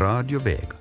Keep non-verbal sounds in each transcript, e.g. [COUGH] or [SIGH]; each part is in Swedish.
Radio Vega.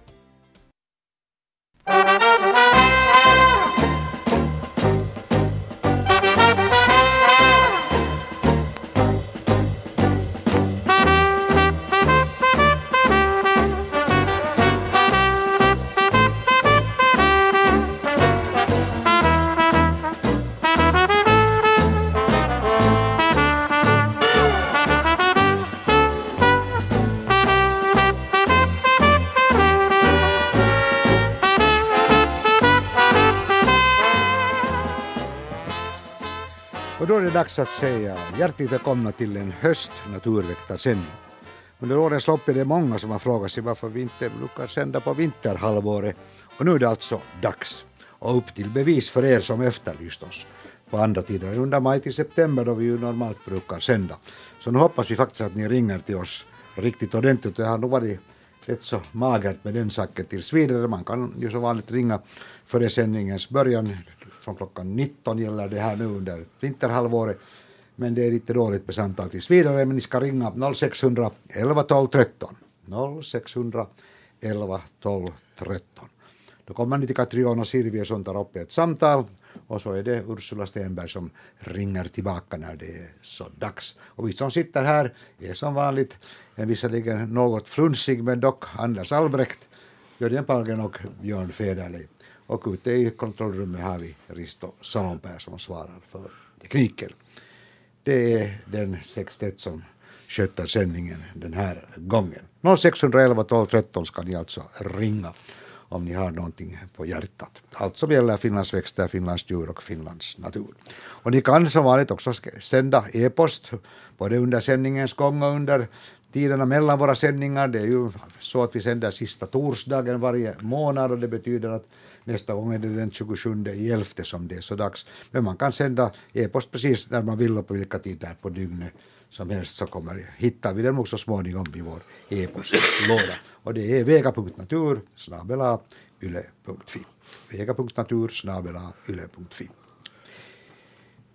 Dags att säga hjärtligt välkomna till en höst naturväktarsändning. Under årens lopp är det många som har frågat sig varför vi inte brukar sända på vinterhalvåret och nu är det alltså dags. Och upp till bevis för er som efterlyst oss på andra tider under maj till september då vi ju normalt brukar sända. Så nu hoppas vi faktiskt att ni ringer till oss riktigt ordentligt. Det har nog varit rätt så magert med den saken tills vidare. Man kan ju som vanligt ringa före sändningens början. Från klockan 19 gäller det här nu under vinterhalvåret. Men det är lite dåligt med samtal tills vidare. Men ni ska ringa 0600 11 12 13. 0600 11 12 13. Då kommer ni till Katriona Sirviö som tar upp ett samtal och så är det Ursula Stenberg som ringer tillbaka när det är så dags. Och vi som sitter här är som vanligt en visserligen något frunsig men dock Anders Albrecht, Jörgen Palgen och Björn Federley. Och ute i kontrollrummet har vi Risto Salonpää som svarar för tekniken. Det är den sextett som sköter sändningen den här gången. 0611 12 13 ska ni alltså ringa om ni har någonting på hjärtat. Allt som gäller Finlands växter, Finlands djur och Finlands natur. Och ni kan som vanligt också sända e-post både under sändningens gång och under tiderna mellan våra sändningar. Det är ju så att vi sänder sista torsdagen varje månad och det betyder att nästa gång är det den 27 i elfte som det är så dags. Men man kan sända e-post precis när man vill och på vilka tider på dygnet som helst så kommer, hittar vi den också småningom i vår e-postlåda. Och det är vega.natur snabela yle.fi. Vega.natur snabela yle.fi.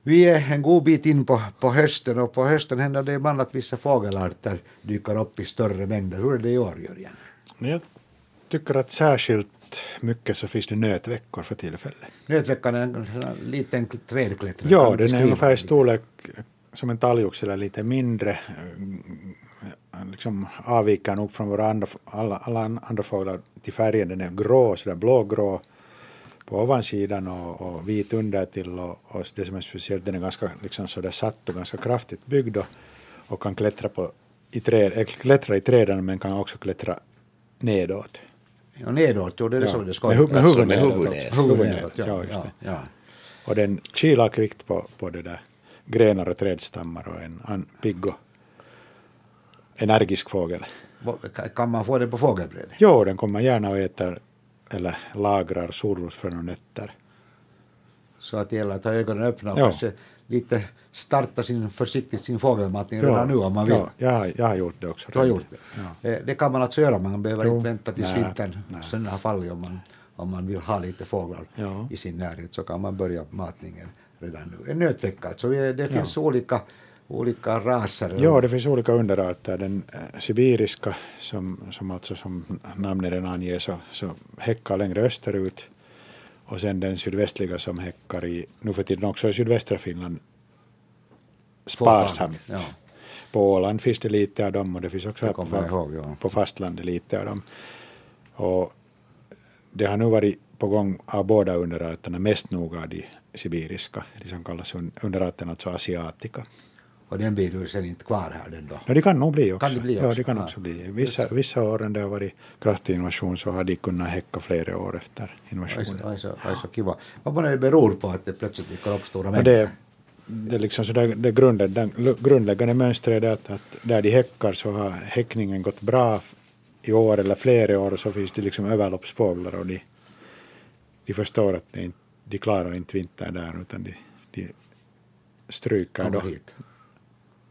Vi är en god bit in på, på hösten och på hösten händer det ibland att vissa fågelarter dyker upp i större mängder. Hur är det i år, Jörgen? Jag tycker att särskilt mycket så finns det nötveckor för tillfället. Nötveckan är en liten trädklättrare. Ja, den är ungefär i storlek som en talgoxe eller lite mindre. Eh, Liksom avviker nog från våra andra, alla, alla andra fåglar till färgen. Den är grå, sådär blågrå på ovansidan och, och vit undertill och, och det som är speciellt den är ganska liksom sådär satt och ganska kraftigt byggd och, och kan klättra, på, i träd, äh, klättra i träden men kan också klättra nedåt. Ja, nedåt, jo, det är Ja, som det ska med hu- med Alltså, huvudet nedåt Huvudet nedåt, nedåt, ja, ja, just det. ja. Och den kilar kvickt på, på det där grenar och trädstammar och en, pigg och energisk fågel. Kan man få det på fågelbrädet? Jo, den kommer gärna och äter eller lagrar surrosfrön och nötter. Så att det gäller att ha ögonen öppna och Ja. kanske lite starta sin, försiktigt sin fågelmatning redan nu om man vill. Ja, jag, har- jag har gjort det också. Du har gjort det? Eh, Det kan man alltså göra, man behöver Jo. inte vänta tills vintern sen har fallit om man, om man vill ha lite fåglar Ja. i sin närhet så kan man börja matningen redan nu. En nötvecka, alltså det finns olika, olika raser. Ja, det finns olika underarter. Den eh, sibiriska, som, som alltså som namnet redan anger, så, så häckar längre österut. Och sen den sydvästliga som häckar i, nu för tiden också i sydvästra Finland, sparsamt. Ja. På Åland finns det lite av dem och det finns också här på, ihåg, ja. på fastlandet lite av dem. Och det har nu varit på gång av båda underarterna, mest nog av de sibiriska, de som kallas un- underarterna, alltså asiatica. Och den blir ju sen inte kvar här den då. Ja, det kan nog bli också. Kan det bli Ja, också? det kan Ja. också bli. Vissa, vissa år när det har varit kraftig invasion så har de kunnat häcka flera år efter invasionen. aj så, aj så kiva. Vad månne det beror på att det plötsligt dyker upp stora mängder? det, det, är liksom så där, det grundläggande, den grundläggande mönstret är att, att där de häckar så har häckningen gått bra i år eller flera år och så finns det liksom överloppsfåglar och de, de förstår att inte, de klarar inte vintern där utan de, de stryker då hit.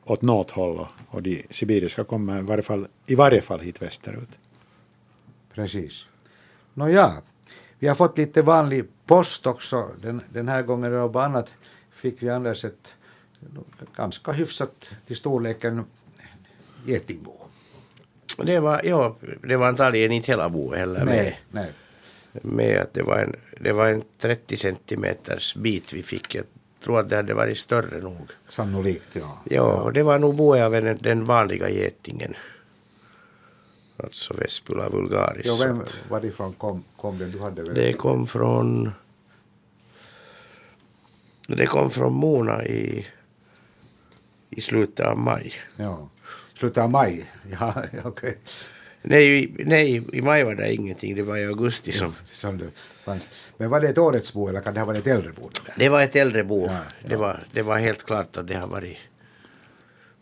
Åt något håll och, de sibiriska kommer i varje fall, i varje fall hit västerut. Precis. Nåja, vi har fått lite vanlig post också den, den här gången och på annat fick vi Anders ett ganska hyfsat till storleken getingbo. Det var, ja, det var antagligen inte hela boet heller med. Nej, nej. med att det var en, det var en 30 centimeters bit vi fick. Jag tror att det hade varit större nog. Sannolikt, ja. Ja, och det var nog boet av en, den vanliga getingen. Alltså Vespula vulgaris. ja vem, varifrån kom, kom den? Du hade väl... Det kom från... Det kom från Mona i, i slutet av maj. Ja. Slutet av maj? Ja, [LAUGHS] okej. Nej, nej, i maj var det ingenting. Det var i augusti som... Som det fanns. Men var det ett årets bo eller kan det ha varit ett äldrebo? det var ett äldre bo. Ja, Det, var, det var helt klart att det har varit,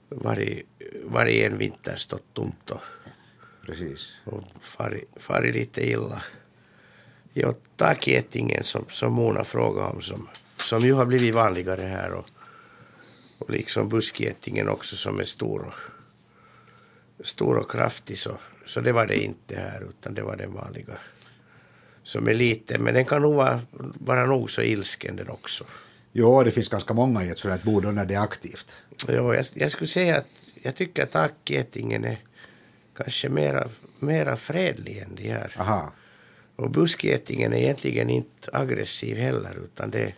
varit, varit en vinter stått tomt och, Precis. och farit, farit lite illa. Ja, takgetingen som, som Mona frågade om som, som ju har blivit vanligare här och, och liksom buskgetingen också som är stor och, stor och kraftig så, så det var det inte här utan det var den vanliga som är liten men den kan nog vara, vara nog så ilsken den också. Jo, det finns ganska många i ett bo då när det är aktivt. Jo, jag, jag skulle säga att jag tycker att tackgetingen är kanske mera, mera fredlig än de här. Aha. Och buskgetingen är egentligen inte aggressiv heller utan det,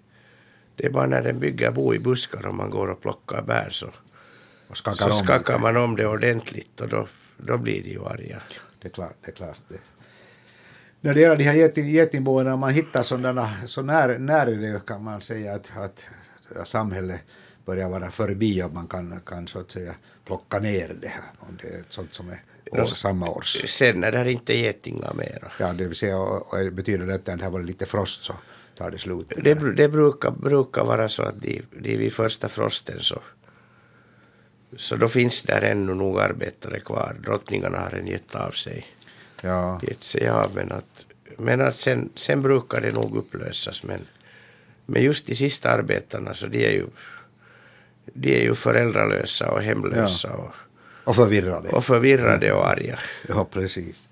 det är bara när den bygger bo i buskar och man går och plockar bär så, Och skakar så om skakar man om det ordentligt och då, då blir de ju arga. Det är klart. Det är klart det. När det gäller de här geting, getingboendena, man hittar sådana, så när, när är det kan man säga att, att, samhället börjar vara förbi och man kan, kan så att säga plocka ner det här om det är sånt som är år, samma års. Sen när det här inte är getingar mera. Ja, det vill säga, och, och betyder det att det har varit lite frost så tar det slut. Det, det brukar, brukar vara så att de, de vid första frosten så, så då finns där ännu nog arbetare kvar. Drottningarna har en gett av sig. Ja, Gett sig av men att, men att sen, sen brukar det nog upplösas. Men, men just de sista arbetarna så de är ju, de är ju föräldralösa och hemlösa och, och förvirrade. och förvirrade och arga. [LAUGHS] Ja, precis.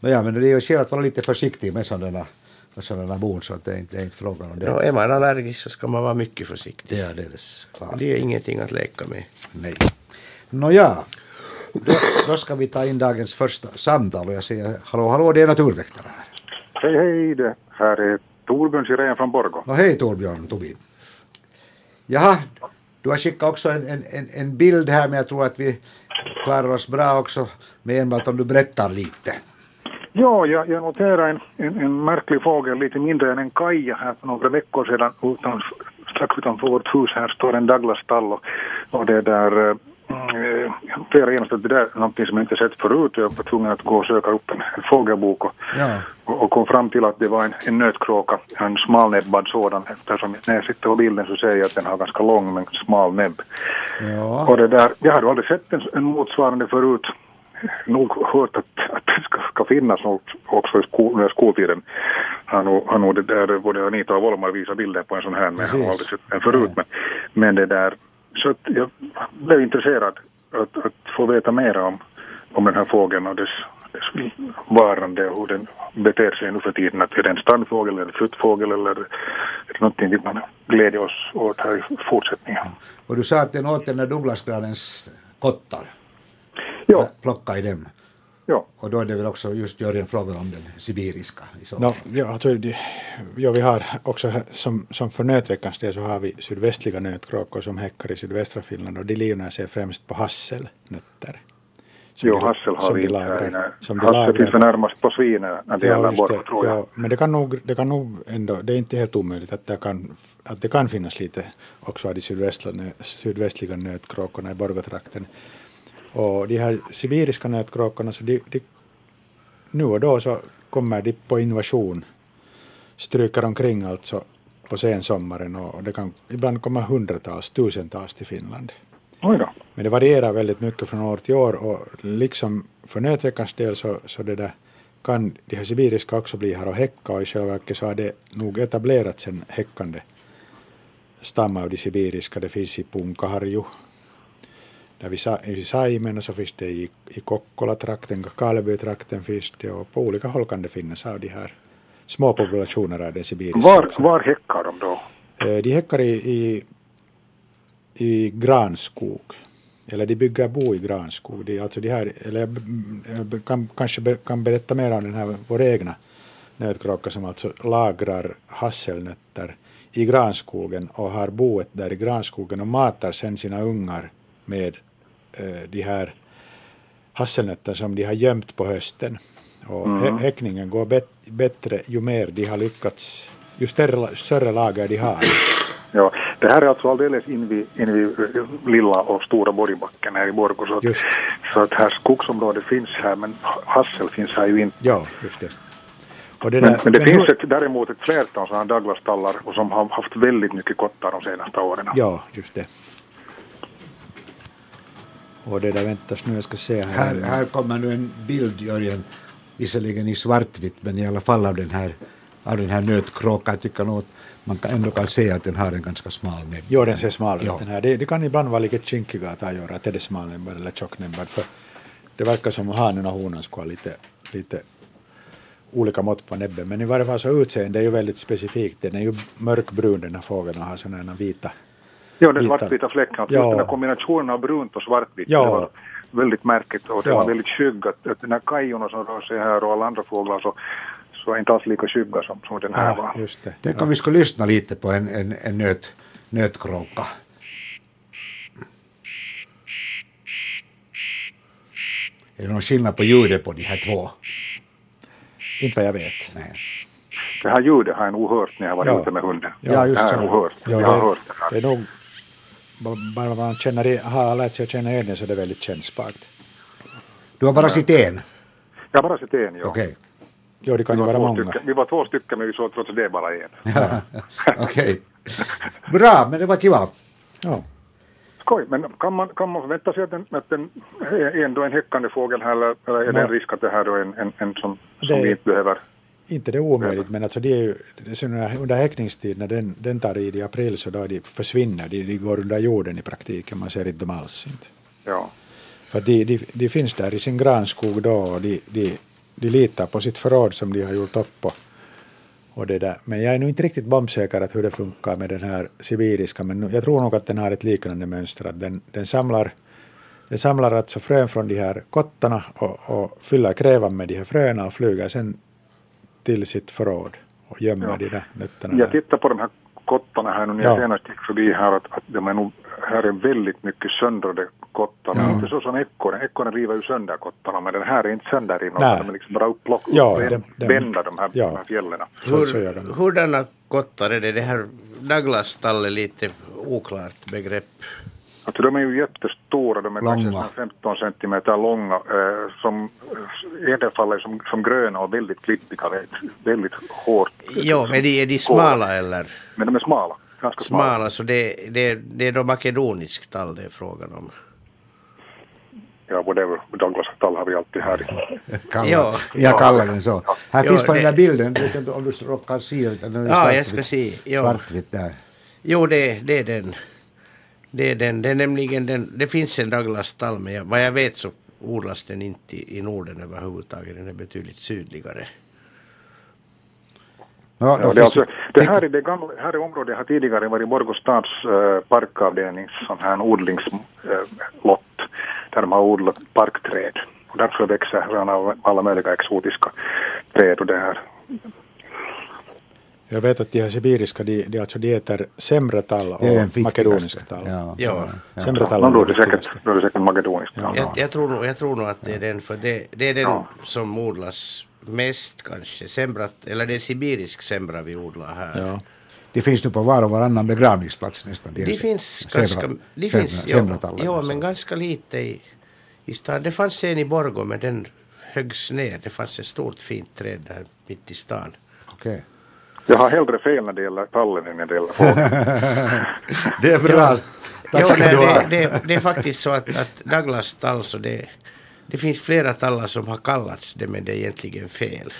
Men ja, men det är ju skäl att vara lite försiktig med sådana, med sådana bon så att det är inte, det är inte frågan om det. Ja, är man allergisk så ska man vara mycket försiktig. Det är alldeles klart. Det är ingenting att leka med. Nej. Nåja, då, då ska vi ta in dagens första samtal och jag säger hallå, hallå, det är naturväktarna här. Hej, hej, det här är Torbjörn Sirén från Borgå. Och hej Torbjörn Tobi. Jaha, du har skickat också en, en, en, bild här men jag tror att vi klarar oss bra också med enbart om du berättar lite. Ja, jag, jag noterade en, en, en märklig fågel, lite mindre än en kaja här för några veckor sedan. Utan, strax utanför vårt hus här står en Douglas-stall och, och det där Mm, jag noterade genast att det där är någonting som jag inte sett förut. Jag var tvungen att gå och söka upp en, fågelbok och, Ja. och, och kom fram till att det var en, en nötkråka, en smalnäbbad sådan. Eftersom när jag sitter på bilden så ser jag att den har ganska lång men smal näbb. Ja. Och det där, jag hade aldrig sett en, en motsvarande förut. Nog hört att, att det ska, ska finnas något också i skol, under skoltiden. Har nog, har nog det där, både Anita och Volmar visat bilder på en sån här men jag har aldrig sett den förut. Men, men det där, så att jag blev intresserad att, att få veta mer om, om den här fågeln och dess, dess varande och hur den beter sig nu för tiden. Att är det en stannfågel eller flyttfågel eller är det någonting vi kan glädja oss åt här i fortsättningen. Och du sa att den åt den där Douglasgranens kottar. Ja, Plocka i dem. Ja. Och då är det väl också just Jörgen frågan om den sibiriska. No, ja, alltså, ja, vi har också här, som, som för nötveckans del så har vi sydvästliga nötkråkor som häckar i sydvästra Finland och de livnär sig främst på hasselnötter. Som Jo, de- hassel har som vi de inte som de Hassel finns närmast på svinen när det gäller det, tror jag. ja, men det kan, nog, det kan nog ändå, det är inte helt omöjligt att det kan, att det kan finnas lite också av de sydvästliga nötkråkorna i Borgotrakten. Och de här sibiriska nötkråkorna, så de, de, nu och då så kommer de på invasion, stryker omkring alltså på sensommaren och det kan ibland komma hundratals, tusentals till Finland. Men det varierar väldigt mycket från år till år och liksom för nötveckans del så, så det där kan de här sibiriska också bli här och häcka och i själva verket så har det nog etablerats en häckande stam av de sibiriska. Det finns i Punkaharju, där vi sa, i Saimen och så finns det i, i Kokkola-trakten, Kaleby-trakten finns det och på olika håll kan det finnas av de här små populationer av den sibiriska Var, också. var häckar de då? Eh, De häckar i, i, i granskog, eller de bygger bo i granskog. De, alltså de här, eller jag kan, kanske kan berätta mer om den här vår egna nötkråka som alltså lagrar hasselnötter i granskogen och har boet där i granskogen och matar sen sina ungar med de här hasselnötter som de har gömt på hösten. Och mm. häckningen går bet, bättre ju mer de har lyckats, ju större, större lager de har. [COUGHS] Ja, det här är alltså alldeles invid, invid eh, lilla och stora Borgbacken här i Borgå. Så, att, så att här skogsområdet finns här men hassel finns här ju inte. Ja, just det. det men, men, det men finns hur... ett, däremot ett flertal sådana Douglas-tallar som har haft väldigt mycket kottar de senaste åren. Ja, just det. Och det där väntas nu, jag ska se här. Här, här kommer nu en bild, Jörgen, visserligen i svartvitt, men i alla fall av den här, av den här nötkråkan. Jag tycker nog man kan ändå kan se att den har en ganska smal näbb. Jo, den ser smal ut. Den här. Det, det, kan ibland vara lite kinkiga att avgöra att är det smalnäbbad eller tjocknäbbad. För det verkar som hanen och honan skulle ha lite, lite olika mått på näbben. Men i varje fall så utseende är ju väldigt specifikt. Den är ju mörkbrun den här fågeln och har sådana vita Ja, den svartvita fläcken. Ja. Den här kombinationen av brunt och svartvitt. Ja. Det var väldigt märkligt och det ja. var väldigt skyggt. Att, att den här kajorna som rör sig här och alla andra fåglar så så inte alls lika skygga som, som den här var. Just det. Tänk om vi skulle lyssna lite på en, en, en nöt, nötkråka. Är det någon skillnad på ljudet på de här två? Inte vad jag vet. Nej. Det här ljudet har jag nog hört när jag var ja. ute med hunden. Ja, just det. Har jag nog hört. Ja, jag har det, hört det, här. det är nog bara man känner, har lärt sig att känna igen det så är det väldigt kännspart. Du har bara sett en? Jag har bara sett en, ja. Okej. Okay. Jo, det kan ju vara många. Stycken, vi var två stycken men vi såg trots det bara en. Okej. Okay. Bra, men det var kiva. Ja. Skoj, men kan man, kan man förvänta sig att, den, att den är ändå en häckande fågel här eller, är det en risk att det här är en, en, en som, som vi inte behöver? Inte det är omöjligt, men alltså det är ju, under häckningstid när den, den tar i i april så då de försvinner, de, de går under jorden i praktiken, man ser inte dem alls inte. Ja. För de, de, de finns där i sin granskog då och de, de de litar på sitt förråd som de har gjort upp på. Och det där. Men jag är nog inte riktigt bombsäker att hur det funkar med den här sibiriska, men jag tror nog att den har ett liknande mönster, att den, den samlar den samlar alltså frön från de här kottarna och, och fyller krävan med de här fröna och flyger sen till sitt förråd och gömmer ja. de där nötterna. Jag tittar på de här kottarna här nu när jag ja. senast gick förbi här att, att de är nog, här är väldigt mycket söndrade kottar. Ja. Inte så som ekorren, ekorren river ju sönder kottarna men den här är inte sönderriven utan de är liksom bara upplock, ja, bända de här, de här fjällen. Hur, hurdana kottar är det? Det här Douglas-stall är lite oklart begrepp. Alltså de är ju jättestora, de är långa. kanske 15 centimeter långa. Eh, som, I det fallet som, som gröna och väldigt klippiga, väldigt hårt. Jo, men de, är de smala eller? Men de är smala, ganska smala. Smala, så det, det, det är då makedonisk tall det är frågan om. Ja, whatever. Douglas tall har vi alltid här. [LAUGHS] Kallar, ja. Jag kallar den så. Här jo, finns på det, den där bilden, jag vet inte om du råkar se den. Ja, jag ska se. Svartvitt där. Jo, det, det är den. Det är den. Det är nämligen den. Det finns en Douglas tall men jag, vad jag vet så odlas den inte i, i Norden överhuvudtaget. Den är betydligt sydligare. Ja, ja, det, alltså, det, här, är det gamla, här är området har tidigare varit Borgå stads äh, parkavdelnings sån här odlingslott äh, där de har odlat parkträd. Och därför växer alla möjliga exotiska träd och det här jag vet att de här sibiriska, de, de, alltså, de äter sämretall och makedonisk tall. Ja. Ja. Ja. Är det säkert, då är det säkert makedonisk tall. Jag, jag, tror nog, jag tror nog att det är den, för det, det är den ja. som odlas mest kanske. Sembrat, eller det är sibirisk sembra vi odlar här. Ja. Det finns nu på var och varannan begravningsplats nästan. Det, det finns ganska, det finns, ja, ja, men ganska lite i, i stan. Det fanns en i Borgå men den höggs ner. Det fanns ett stort fint träd där mitt i stan. Okej. Okay. Jag har hellre fel när det gäller tallen än när det gäller fågeln. [LAUGHS] det är bra. Tack ska du ha. Det, det, det, är faktiskt så att, att Douglas tall så det, det finns flera tallar som har kallats det men det är egentligen fel.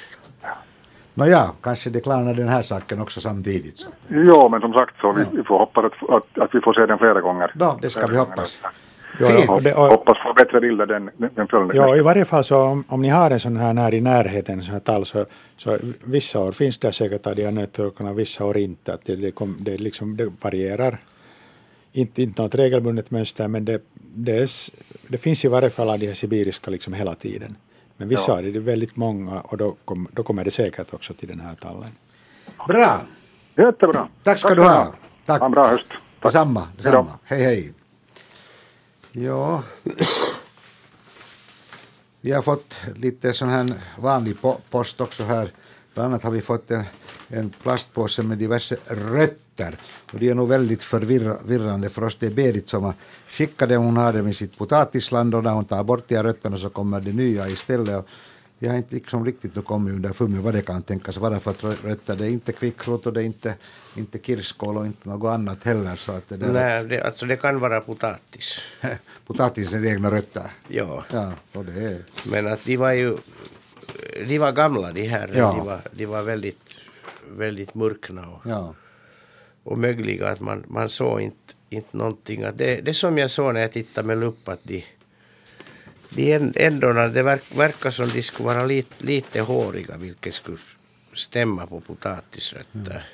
Nåja, kanske det klarnar den här saken också samtidigt. Ja, men som sagt så vi, vi får hoppas att, att, att, vi får se den flera gånger. Ja, det ska vi hoppas. Ja, och det, och, hoppas få bättre bilder den, den följande. Ja, i varje fall så om, om ni har en sån här när i närheten, så här tall, så, så vissa år finns det säkert av de här nöttorkarna, vissa år inte. Att det, det, kom, det, liksom, det varierar. Inte, inte något regelbundet mönster, men det, det, är, det finns i varje fall av de här sibiriska liksom hela tiden. Men vissa Ja. är det väldigt många och då, kom, då kommer det säkert också till den här tallen. Bra! Jättebra. Tack ska du ha. Tack. Ha en bra höst. Tack. Detsamma. Detsamma. Hej, hej. Ja. Vi har fått lite sån här vanlig post också här. Bland annat har vi fått en, en plastpåse med diverse rötter. Och det är nog väldigt förvirrande för oss. Det är Berit som har skickat det. Hon har dem i sitt potatisland och när hon tar bort de här rötterna så kommer det nya istället. Och vi har inte liksom riktigt nu kommit underfund med vad det kan tänkas vara för att rö- rötter. Det är inte kvickrot och det är inte, inte kirskål och inte något annat heller. Så att det där Nej, det, alltså det kan vara potatis. [LAUGHS] potatisens egna rötter. Ja, Ja, och det är... men att de var ju de var gamla de här. Ja. De, var, de var väldigt, väldigt mörkna och, Ja. och möjliga att man, man såg inte, inte någonting. Att det, det som jag såg när jag tittade med lupp att de, de ändorna, det verk, verkar som de skulle vara lite, lite håriga vilket skulle stämma på potatisrötter.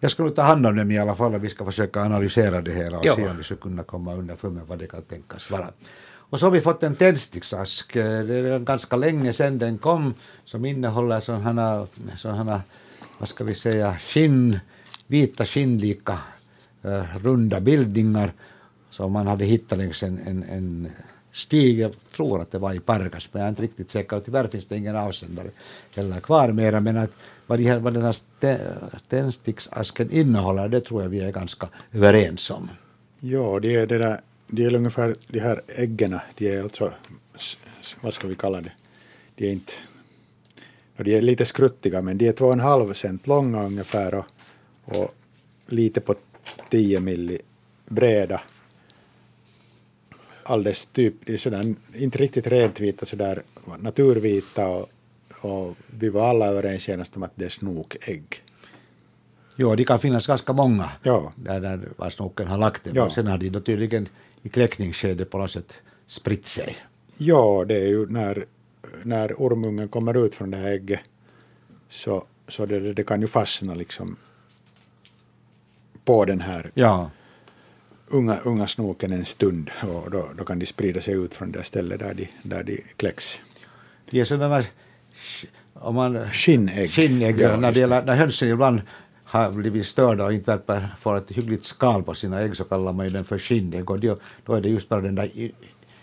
Jag ska nog ta hand om dem i alla fall vi ska försöka analysera det hela och Ja. se om vi ska kunna komma underfund med vad det kan tänkas vara. Och så har vi fått en tändsticksask. Det är ganska länge sedan den kom som innehåller sådana, sådana vad ska vi säga, skinn, vita skinnlika eh, runda bildningar som man hade hittat längs en, en, en stig. Jag tror att det var i Pargas, men jag är inte riktigt säker. Tyvärr finns det ingen avsändare heller kvar mera. Men att vad, de här, vad den här tändsticksasken innehåller, det tror jag vi är ganska överens om. Ja, det är, det där, det är ungefär de här äggen, de är alltså, vad ska vi kalla det, de är inte, de är lite skruttiga men de är två och en halv cent långa ungefär och, och lite på 10 milli breda. Alldeles typ, de är sådär, inte riktigt rent vita, sådär naturvita och, och vi var alla överens senast om att det är snokägg. Jo, de kan finnas ganska många Ja. där, där var snoken har lagt dem. Ja. Sen har de då tydligen i kläckningsskedet på något sätt spritt sig. Ja, det är ju när, när ormungen kommer ut från det här ägget så, så det, det kan ju fastna liksom på den här Ja, unga, unga snoken en stund och då, då kan de sprida sig ut från det stället där de, där de kläcks. de är sådana sk- om man, Skinnägg. skinnägg. Ja, när, det gäller, när hönsen ibland har blivit störda och inte verkar få ett hyggligt skal på sina ägg så kallar man ju den för skinnägg och då, då är det just bara den där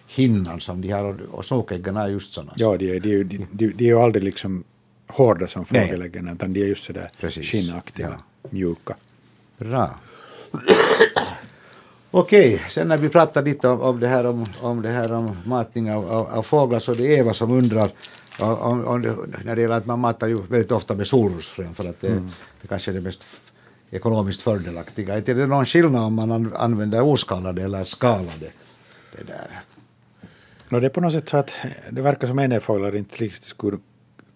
hinnan som de har och, snokäggen är just sådana. Ja, de är, de, de, de, de är ju aldrig liksom hårda som fågeläggen utan de är just sådär Precis. skinnaktiga, mjuka. Bra. Okej, sen när vi pratar lite om, om det här om, om det här om matning av, av, av fåglar så det är Eva som undrar om, om, det, när det gäller att man matar ju väldigt ofta med solrosfrön för att det, det kanske är det mest ekonomiskt fördelaktiga. Är det någon skillnad om man an, använder oskalade eller skalade? Det där. No, det är på något sätt så att det verkar som enefåglar inte riktigt skulle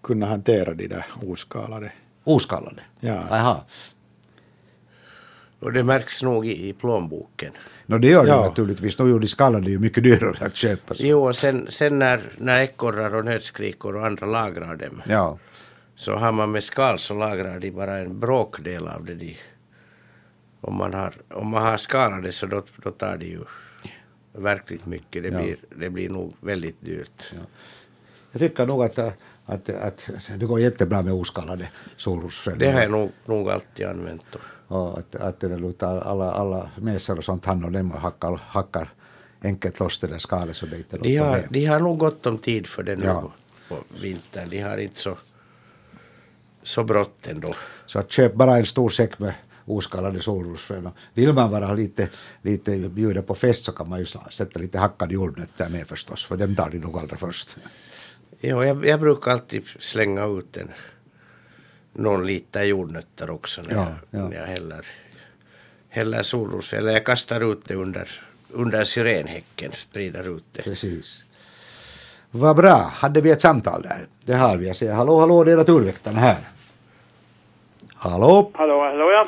kunna hantera de där oskalade. Oskalade? Ja. Aha. Och det märks nog i, plånboken. No, det gör det Ja. naturligtvis. Är de skallade ju mycket dyrare att köpa. Jo, och sen, sen när, när ekorrar och nötskrikor och andra lagrar dem Ja. så har man med skal så lagrar de bara en bråkdel av det de om man har, om man har skalade så då, då tar det ju verkligt mycket. Det, Ja. blir, det blir nog väldigt dyrt. Jag tycker nog att, att, att det går jättebra med oskalade solrosfrön. Det har jag nog, nog alltid använt. Och, Och att, att det lutar alla, alla mesar och sånt hand och dem och hackar, hackar enkelt loss det där skalet så det inte de, har, de har nog gott om tid för det nu Ja. på, vintern. De har inte så, så brått ändå. Så att köp bara en stor säck med oskalade solrosfrön. Vill man vara lite, lite bjuda på fest så kan man ju sätta lite hackade jordnötter med förstås, för dem tar de nog allra först. Jo, jag, jag brukar alltid slänga ut en, någon liter jordnötter också när, Ja, jag, ja. när jag häller, häller solros. Eller jag kastar ut det under, under syrenhäcken, sprider ut det. Precis. Vad bra. Hade vi ett samtal där? Det har vi. Jag säger hallå, hallå, det är Naturväktarna här. Hallå? Hallå, hallå ja.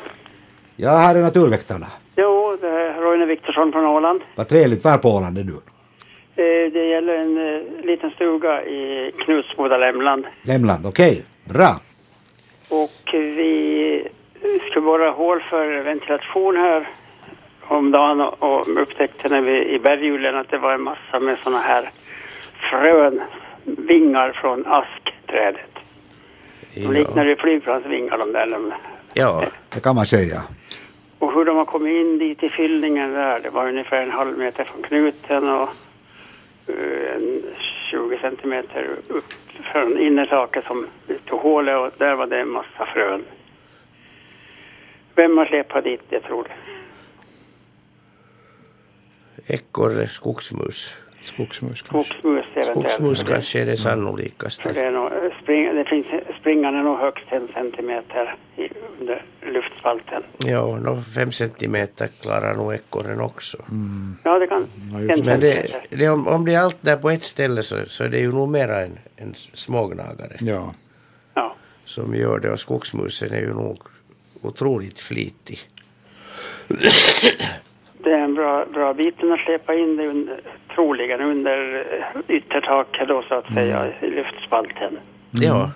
Ja, här är Naturväktarna. Jo, det är Roine Viktorsson från Åland. Vad trevligt. Var på Åland är du? Eh, Det gäller en eh, liten stuga i Knutsboda, Lämland. Lämland, okej. Bra. Och vi ska borra hål för ventilation här om dagen och, upptäckte när vi i berghjulen att det var en massa med såna här frön, vingar från askträdet. De liknar ju flygplansvingar de där. De, Ja, Det kan man säga. och hur de har kommit in dit i fyllningen där, det var ungefär en halv meter från knuten och eh, en 20 centimeter upp från innertaket som tog hålet och där var det en massa frön. Vem har släpat dit det tror du? ekorre, skogsmus. Skogsmus kanske. Skogsmus eventuellt. Skogsmus kanske är det För sannolikaste. det, är nog, spring, det finns, springan är nog högst en centimeter i, under luftspalten. Ja, no, fem centimeter klarar nog ekorren också. Ja, det kan... Ja, en just Men det, det, om, om det är allt där på ett ställe så, så är det ju nog mera en, en smågnagare Ja. Ja. som gör det och skogsmusen är ju nog otroligt flitig. Det är en bra, bra biten att släpa in det under, troligen under eh, yttertaket då så att säga i luftspalten. Ja.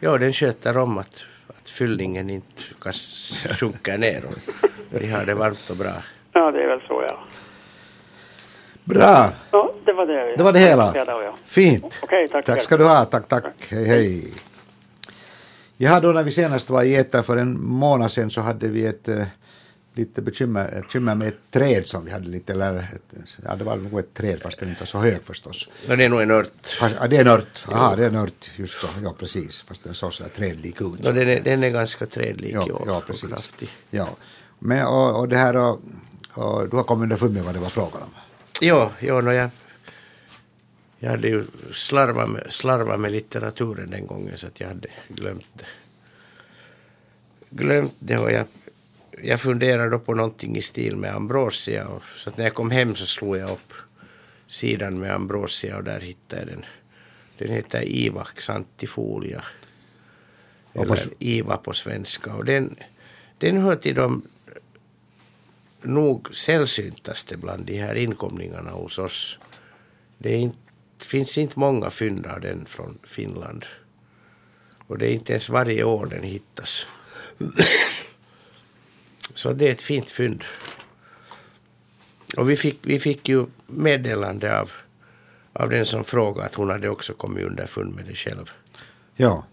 ja, den sköter om att, att fyllningen inte kan sjunka ner. Och vi har det varmt och bra. Ja, det är väl så ja. Bra, Ja, det var det. det var det hela. Fint. Okej, tack. Tack ska du ha. Tack, tack. Hej, hej. Ja, då när vi senast var i Etern för en månad sedan så hade vi ett eh, lite bekymmer, bekymmer med ett träd som vi hade lite, eller ett, ja det var nog ett träd fast den inte så hög förstås. Och det är nog en ört. Fast, ja, det är en ört, aha det är en ört, just så, ja precis, fast den såg sådär trädlik ut. Och den, är, den är ganska trädlik ja, och, ja, och precis. kraftig. Ja. Men, och, och det här och, och du har kommit underfund med vad det var frågan om. Jo, jo no, jag, jag hade ju slarvat med, slarvat med litteraturen den gången så att jag hade glömt det. Glömt det och jag, jag funderade då på någonting i stil med ambrosia. Och, så när jag kom hem så slog jag upp sidan med ambrosia och där hittade jag den. Den heter Iva xantifolia. Och på Eller Iva på svenska. Och den, den hör till de nog sällsyntaste bland de här inkomlingarna hos oss. Det inte, finns inte många fynd av den från Finland. Och det är inte ens varje år den hittas. Så det är ett fint fynd. Och vi fick, vi fick ju meddelande av, av den som frågade att hon hade också kommit underfund med det själv. Ja.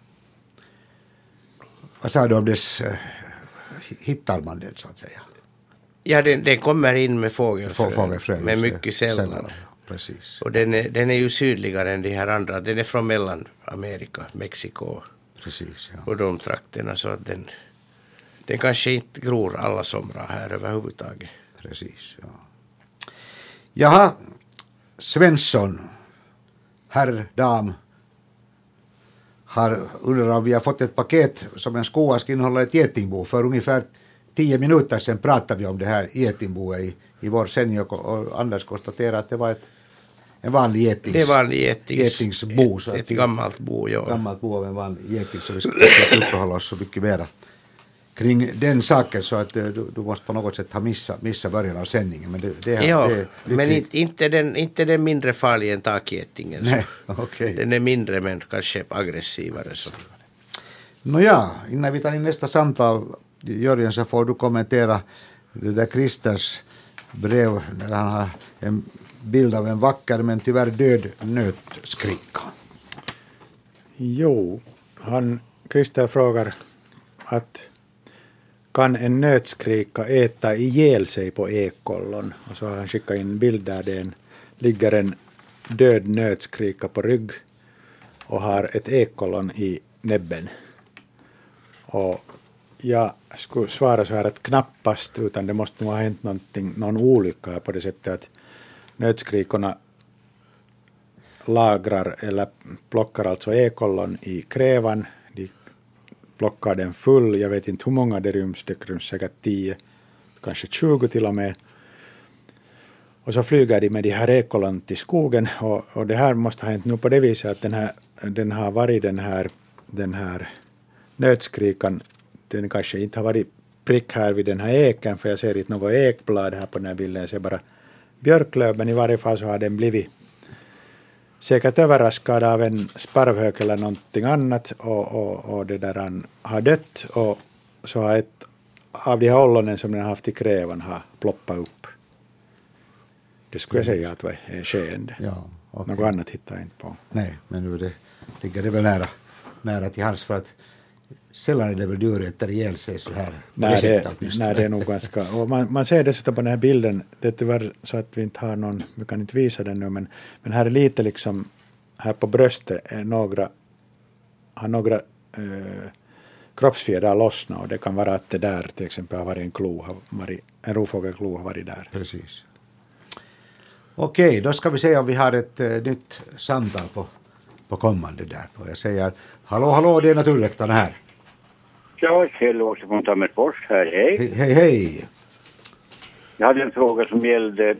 Vad sa du om dess, äh, hittar man den så att säga? Ja, den, den kommer in med fågelfrön, Få- Fågelfrö. men mycket sällan. Precis. Och den är, den är ju sydligare än de här andra. Den är från Mellanamerika, Mexiko Precis, ja. och de trakterna. Så att den, den kanske inte gror alla somrar här överhuvudtaget. Precis, ja. Jaha, Svensson, herr, dam, har undrar om vi har fått ett paket som en skoa ska innehålla ett getingbo. För ungefär tio minuter sedan pratade vi om det här getingboet i, i vår sändning och, Anders konstaterade att det var ett, en vanlig getings, Det var en getings, getingsbo. ett, ett gammalt bo, ja. gammalt bo av en vanlig geting så vi ska inte uppehålla oss så mycket mera kring den saken så att eh, du, du måste på något sätt ha missat missa början av sändningen. Men det, det, Ja, det, det men inte, inte, den, inte den mindre farlig än takgetingen. okej. Den är mindre men kanske aggressivare. Så. Nåja, innan vi tar in nästa samtal, Jörgen, så får du kommentera det där Christers brev där han har en bild av en vacker men tyvärr död nötskrika. Jo, han, Christer frågar att kan en nötskrika äta ihjäl sig på ekollon? Och så har han skickat in en bild där det en, ligger en död nötskrika på rygg och har ett ekollon i näbben. Och jag skulle svara så här att knappast, utan det måste nog ha hänt någonting, någon olycka här på det sättet att nötskrikorna lagrar eller plockar alltså ekollon i krävan. De plockar den full. Jag vet inte hur många det ryms. Det ryms säkert 10, kanske 20 till och med. Och så flyger de med de här ekolan till skogen. Och, och det här måste ha hänt nu på det viset att den, här, den har varit den här, den här nötskrikan. Den kanske inte har varit prick här vid den här eken. För jag ser inte något ekblad här på den här bilden. Jag ser bara björklöv. Men i varje fall så har den blivit säkert överraskad av en sparvhök eller någonting annat och, och, och det där han har dött och så har ett av de här ollonen som den har haft i krävan har ploppat upp. Det skulle jag säga att är skeende. Ja, okej. Något annat hittar jag inte på. Nej, men nu det, ligger det väl nära, nära till hands för att sällan är det väl du äter ihjäl sig så här. på Nej, det, nej, det är nog ganska... Och man, man ser dessutom på den här bilden, det är tyvärr så att vi inte har någon, vi kan inte visa den nu, men, men här är lite liksom, här på bröstet är några, har några eh, kroppsfjädrar lossnat och det kan vara att det där till exempel har varit en klo, har varit, en rovfågelklo har varit där. Precis. Okej, då ska vi se om vi har ett eh, nytt samtal på, på kommande där. Och jag säger hallå, hallå, det är Naturväktarna här. Ja, Kjell Åse från Tammerfors här. Hej. Hej, hej, hej. Jag hade en fråga som gällde,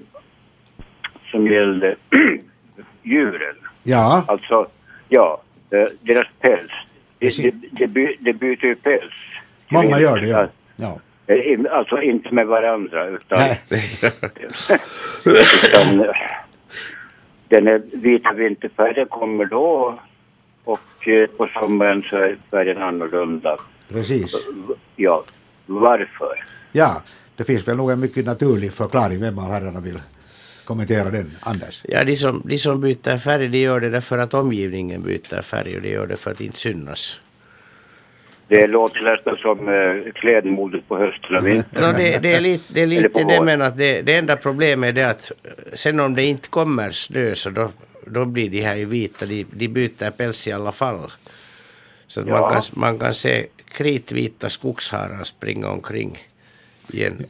som gällde [CLEARS THROAT] djuren. Ja, Alltså, ja, eh, deras päls. De, Precis. de, de, by, de byter ju päls. många gör det, ja. ja. Eh, Alltså inte med varandra utan, [LAUGHS] utan eh, den är vita vinterfärgen kommer då och på sommaren så är färgen annorlunda. Precis. Ja, varför? Ja, det finns väl nog en mycket naturlig förklaring. Vem av herrarna vill kommentera den? Anders? Ja, de som, de som byter färg, de gör det därför att omgivningen byter färg och de gör det för att inte synas. Det låter nästan som eh, klädmodet på hösten och vintern. No, det, det är lite det, är lite det men att det, det enda problemet är det att eh, sen om det inte kommer snö så då, då blir de här ju vita, de, de byter päls i alla fall. Så att man, Ja. kan, man kan se kritvita skogsharar springa omkring i en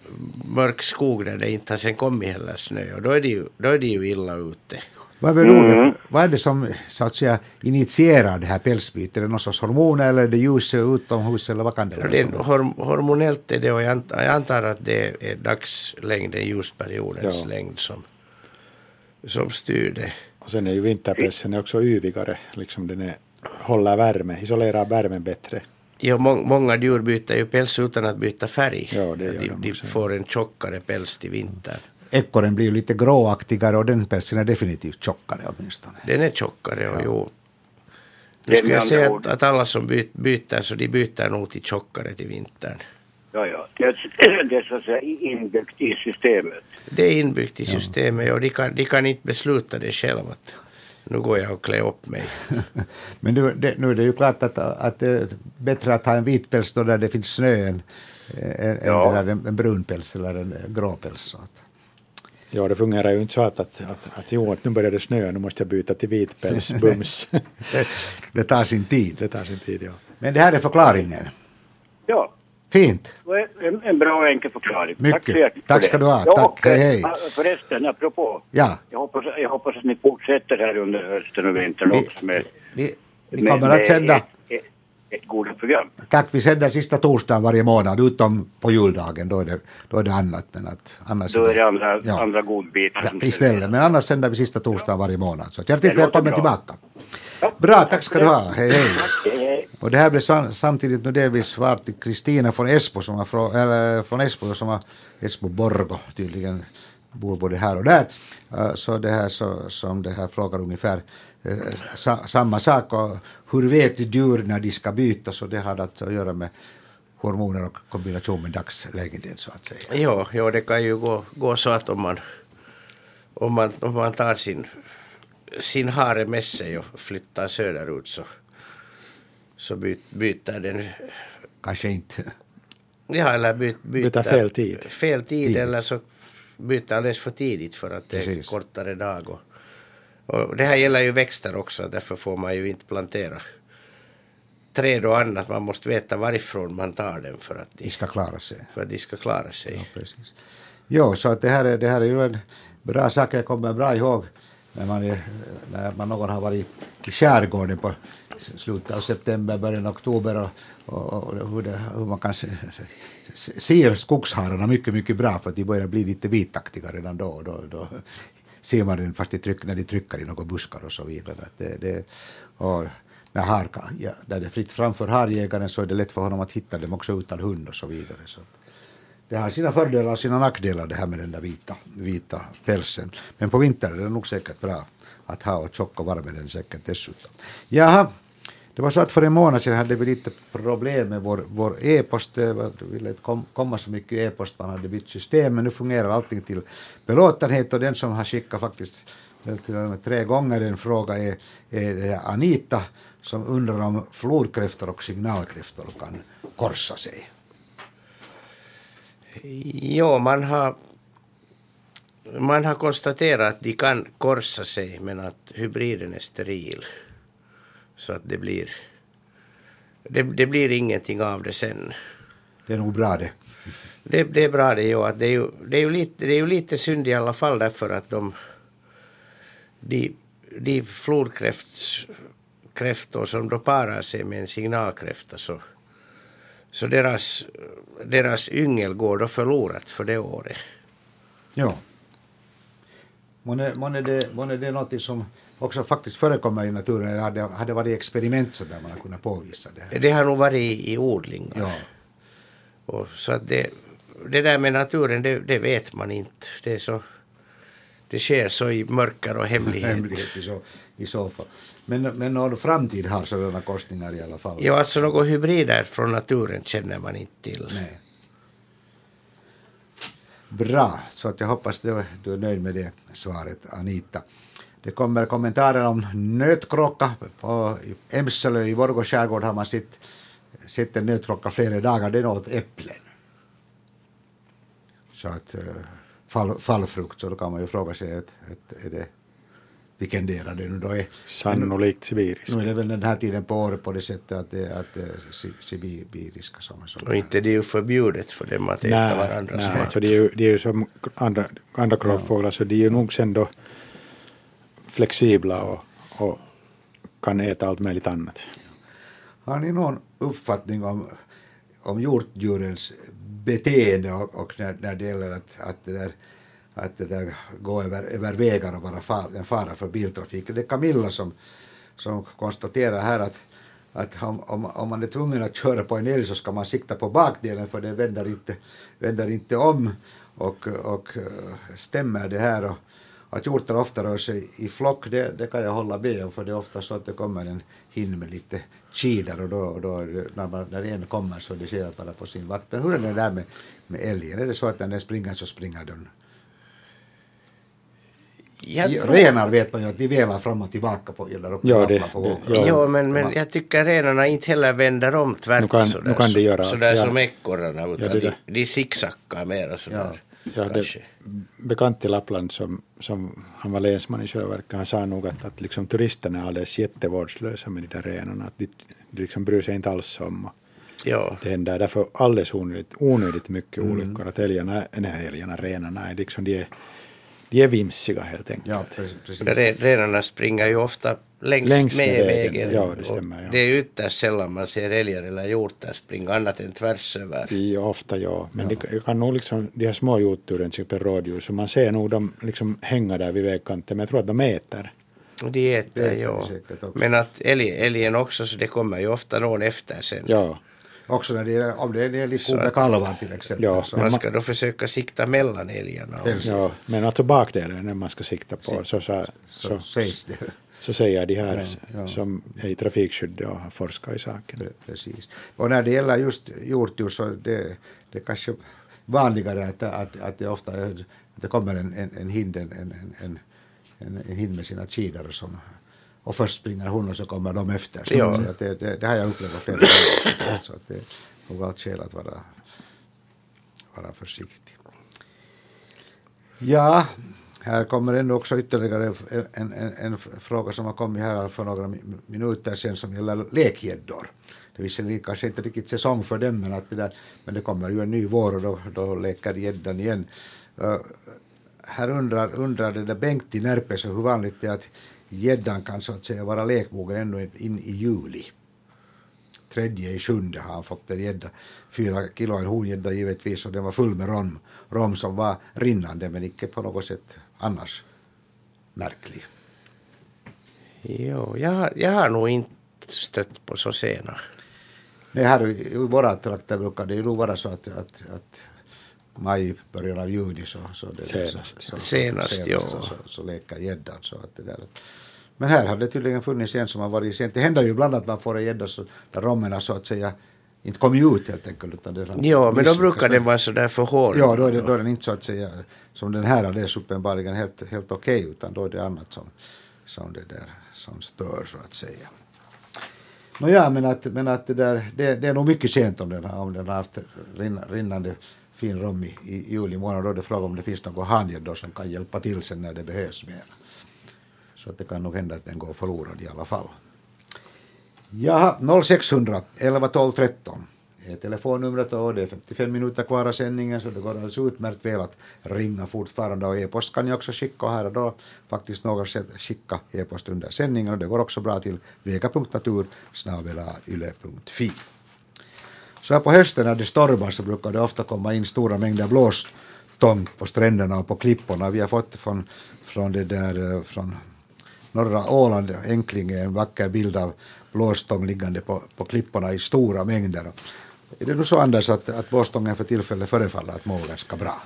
mörk skog där det inte har sen kommit heller snö och då är de ju, då är de ju illa ute. Vad, beror Mm. det, vad är det som så att säga, initierar det här pälsbytet? Är det någon sorts hormoner eller är det ljus utomhus eller vad kan det Och vara? det är, hormonellt är det och jag antar, jag antar att det är dagslängden, ljusperiodens Ja. längd som, som styr det. Och sen är ju vinterpälsen också yvigare, liksom den är, håller värme, isolerar värmen bättre. Ja, må, många djur byter ju päls utan att byta färg. Ja, det gör de, de också, ja. får en tjockare päls till vintern. Ekorren blir ju lite gråaktigare och den pälsen är definitivt tjockare åtminstone. Den är tjockare och jo. Det Nu skulle jag säga att, att alla som by, byter så de byter nog till tjockare till vintern. Ja, ja. Det är, [CLEARS THROAT] det är så att säga inbyggt i systemet. Det är inbyggt i systemet och de kan, de kan inte besluta det själva. Nu går jag och klär upp mig. [LAUGHS] Men nu, det, nu är det ju klart att, att det är bättre att ha en vit päls då där det finns snö än, än, Ja. än en, en brun päls eller en grå päls. Ja, det fungerar ju inte så att, att, att, att jo, nu börjar det snöa, nu måste jag byta till vitpäls, [LAUGHS] bums. Det, det tar sin tid. det tar sin tid, ja. Men det här är förklaringen. Ja, Fint. en, en bra och enkel förklaring. Mycket. Tack så hjärtligt Tack för ska du ha. Ja, Tack. Hej, hej. Förresten, apropå. Ja, Jag hoppas, jag hoppas att ni fortsätter här under hösten och vintern Vi- också med, vi, vi med, kommer att med sända. ett, ett, ett goda program. Tack, vi sänder sista torsdagen varje månad utom på juldagen. Då är det, då är det annat. Men att, annars Då är det andra, Ja. andra godbitar. Ja, istället. Men annars sänder vi sista torsdagen varje månad. Så att hjärtligt välkommen tillbaka. Bra, tack ska du ha. Hej, hej. Hej, hej. Och det här blir samtidigt nu delvis svar till Kristina från Esbo som har eller från Esbo som har Esbo Borgo tydligen bor både här och där. Eh, så det här så, som det här frågar ungefär eh, sa, samma sak och hur vet djur när de ska bytas och det har alltså att göra med hormoner och kombination med dagslängden så att säga. Jo, jo, det kan ju gå, gå så att om man, om man, om man tar sin, sin hare med sig och flyttar söderut så, så by, byter den Kanske inte. Ja, eller by, byter, Byter fel tid. Fel tid, Tid. eller så byter alldeles för tidigt för att det är Precis. kortare dag. Och, och det här gäller ju växter också, därför får man ju inte plantera träd och annat. Man måste veta varifrån man tar dem för att De de, ska klara sig. för att de ska klara sig. Precis. Jo, så att det här är, det här är ju en bra sak. Jag kommer bra ihåg när man, är, när man någon har varit i skärgården på slutet av september, början av oktober och, och, och hur, det, hur man kan se, se, ser skogshararna mycket, mycket bra för att de börjar bli lite vitaktiga redan då. då, då ser man den fast de tryck, när de trycker i några buskar och så vidare. Att Det, det, och när, har, ja, när det är fritt framför harjägaren så är det lätt för honom att hitta dem också utan hund och så vidare. Så det har sina fördelar och sina nackdelar det här med den där vita, vita pälsen. Men på vintern är det nog säkert bra att ha och tjock och varm är den säkert dessutom. Jaha, det var så att för en månad sedan hade vi lite problem med vår, vår e-post. Det ville inte kom, komma så mycket e-post, man hade bytt system, men nu fungerar allting till belåtenhet och den som har skickat faktiskt eh, till och med tre gånger en fråga är, är Anita som undrar om flodkräftor och signalkräftor kan korsa sig. Jo, man har, man har konstaterat att de kan korsa sig men att hybriden är steril. Så att det blir, det, det blir ingenting av det sen. Det är nog bra det. Det, det är bra det, att det, är ju, det, är ju lite, det är ju lite synd i alla fall därför att de, de, de flodkräftor som då parar sig med en signalkräfta så, så deras, deras yngel går då förlorat för det året. Ja. Månne, det, det är något som också faktiskt förekommer i naturen, eller hade, hade varit experiment så där man har kunnat påvisa det. här. Det har nog varit i, i odlingar. Ja. Och så att det, det där med naturen, det, det vet man inte. Det, är så, det sker så i mörker och hemlighet. hemlighet i så, i så fall. Men, men någon framtid har sådana korsningar i alla fall. Ja, alltså några hybrider från naturen känner man inte till. Nej. Bra, så att jag hoppas du, du är nöjd med det svaret Anita. Det kommer kommentarer om nötkråka. På i Emselö i Vårgårds skärgård har man sett, sett en nötkråka flera dagar. Den åt äpplen. Så att eh, fall, fallfrukt, så då kan man ju fråga sig att, att är det, vilken del det nu då är. Sannolikt sibirisk. Nu är det väl den här tiden på året på det sättet att det, att det är si- sibiriska som är så. Och inte det är ju förbjudet för dem att äta varandras nej mat. alltså det, är ju, det är ju som andra, andra kråkfåglar så de är ju nog sen då flexibla och, och kan äta allt möjligt annat. Har ni någon uppfattning om, om hjortdjurens beteende och, och när, när det gäller att, att, det där, att det där gå över, över vägar och vara far, en fara för biltrafiken? Det är Camilla som, som konstaterar här att, att om, om, om man är tvungen att köra på en älg så ska man sikta på bakdelen för den vänder inte, vänder inte om. Och, och stämmer det här? Och, att hjortar ofta rör sig i flock, det, det kan jag hålla med om, för det är ofta så att det kommer en hin med lite kidar och då, och då när, man, när en kommer så det skäl att vara på sin vakt. Men hur är det där med, med älgen? Är det så att när den springer så springer den? Jag tror, Renar vet man ju att de velar fram och tillbaka på, eller upp Ja, och det- på vågorna. ja. Jo, men, men jag tycker renarna inte heller vänder om tvärt Nu kan- sådär, nu kan de göra sådär ja. som ekorrarna utan det de, de zigzaggar mera sådär. Ja, det, kanske. bekant i Lappland som, som han var länsman i själva verket, han sa nog att, att liksom turisterna är alldeles jättevårdslösa med de där renarna, att de, de liksom bryr sig inte alls om Ja. det händer därför alldeles onödigt, onödigt mycket olyckor, att älgarna, nej älgarna, renarna är liksom, de är, de är vimsiga helt enkelt. Ja, precis. precis. Re- Renarna springer ju ofta längst, Längs med med vägen, vägen. ja, det stämmer, ja. Det är ytterst sällan man ser älgar eller hjortar springa annat än tvärs över. Är ofta ja, men de kan- kan nog liksom, de här små hjortdjuren, till exempel rådjur, så man ser nog dem liksom hänga där vid vägkanten, men jag tror att de äter. De äter, Det äter ja. Men att älg, älgen också, så det kommer ju ofta någon efter sen. Ja, Också när det är, om det är en Så ko med kalvar till exempel. Ja, så, Man ska då försöka sikta mellan älgarna. ja, men alltså bakdelen är den man ska sikta på, så, så, så, så, sägs det. Så säger de här Ja, ja. som är i trafikskydd och har forskat i saken. Pre- Precis. Och när det gäller just hjortdjur så det, det är kanske vanligare att, att, att det ofta är, det kommer en, en, en hind, en, en, en, en, en hind med sina kidare som och först springer hon och så kommer de efter. Så Ja. att säga. att det, det, det har jag upplevt flera gånger. Så att det är allt skäl att vara, vara försiktig. Ja, här kommer ändå också ytterligare en, en, en fråga som har kommit här för några minuter sedan som gäller lekgäddor. Det är visserligen kanske inte riktigt säsong för dem men, att det där, men det kommer ju en ny vår och då, då leker gäddan igen. Uh, här undrar, undrar det där Bengt i Närpes hur vanligt det är att gäddan kan så att säga vara lekmogen ännu in i juli. Tredje i sjunde har han fått en gädda, fyra kilo en hongädda givetvis och den var full med rom, rom som var rinnande men icke på något sätt annars märklig. Jo, jag, har- jag har nog inte stött på så sena. Nej, här i våra trakter brukar det ju nog vara så att, att, att maj, början av juni så, så det Senast. Så, så, Senast, senast ja. så, så, så leker gäddan så att det där Men här har det tydligen funnits en som har varit sent. Det händer ju ibland att man får en gädda där romerna så att säga inte kommer ut helt enkelt. Utan det Ja, men då brukar den vara sådär för hård. Ja, då är, det, då är den inte så att säga som den här alldeles uppenbarligen helt, helt okej utan då är det annat som, som, det där, som stör så att säga. Nåja, men att, men att det, där, det, det är nog mycket sent om den om den har haft rinna, rinnande fin rom i, i juli månad. Då är det fråga om det finns något handgöd då som kan hjälpa till sen när det behövs mer. Så att det kan nog hända att den går förlorad i alla fall. Jaha, 0600 11 12 13 är telefonnumret och det är 55 minuter kvar av sändningen så det går alldeles utmärkt väl att ringa fortfarande och e-post kan ni också skicka och här och då faktiskt några sätt skicka e-post under sändningen och det går också bra till vega.natur.yle.fi. Så här på hösten när det stormar så brukar det ofta komma in stora mängder blåstång på stränderna och på klipporna. Vi har fått från, från det där eh, från norra Åland, Enklinge, en vacker bild av blåstång liggande på, på klipporna i stora mängder. Är det nu så Anders att, att blåstången för tillfället förefaller att må ganska bra?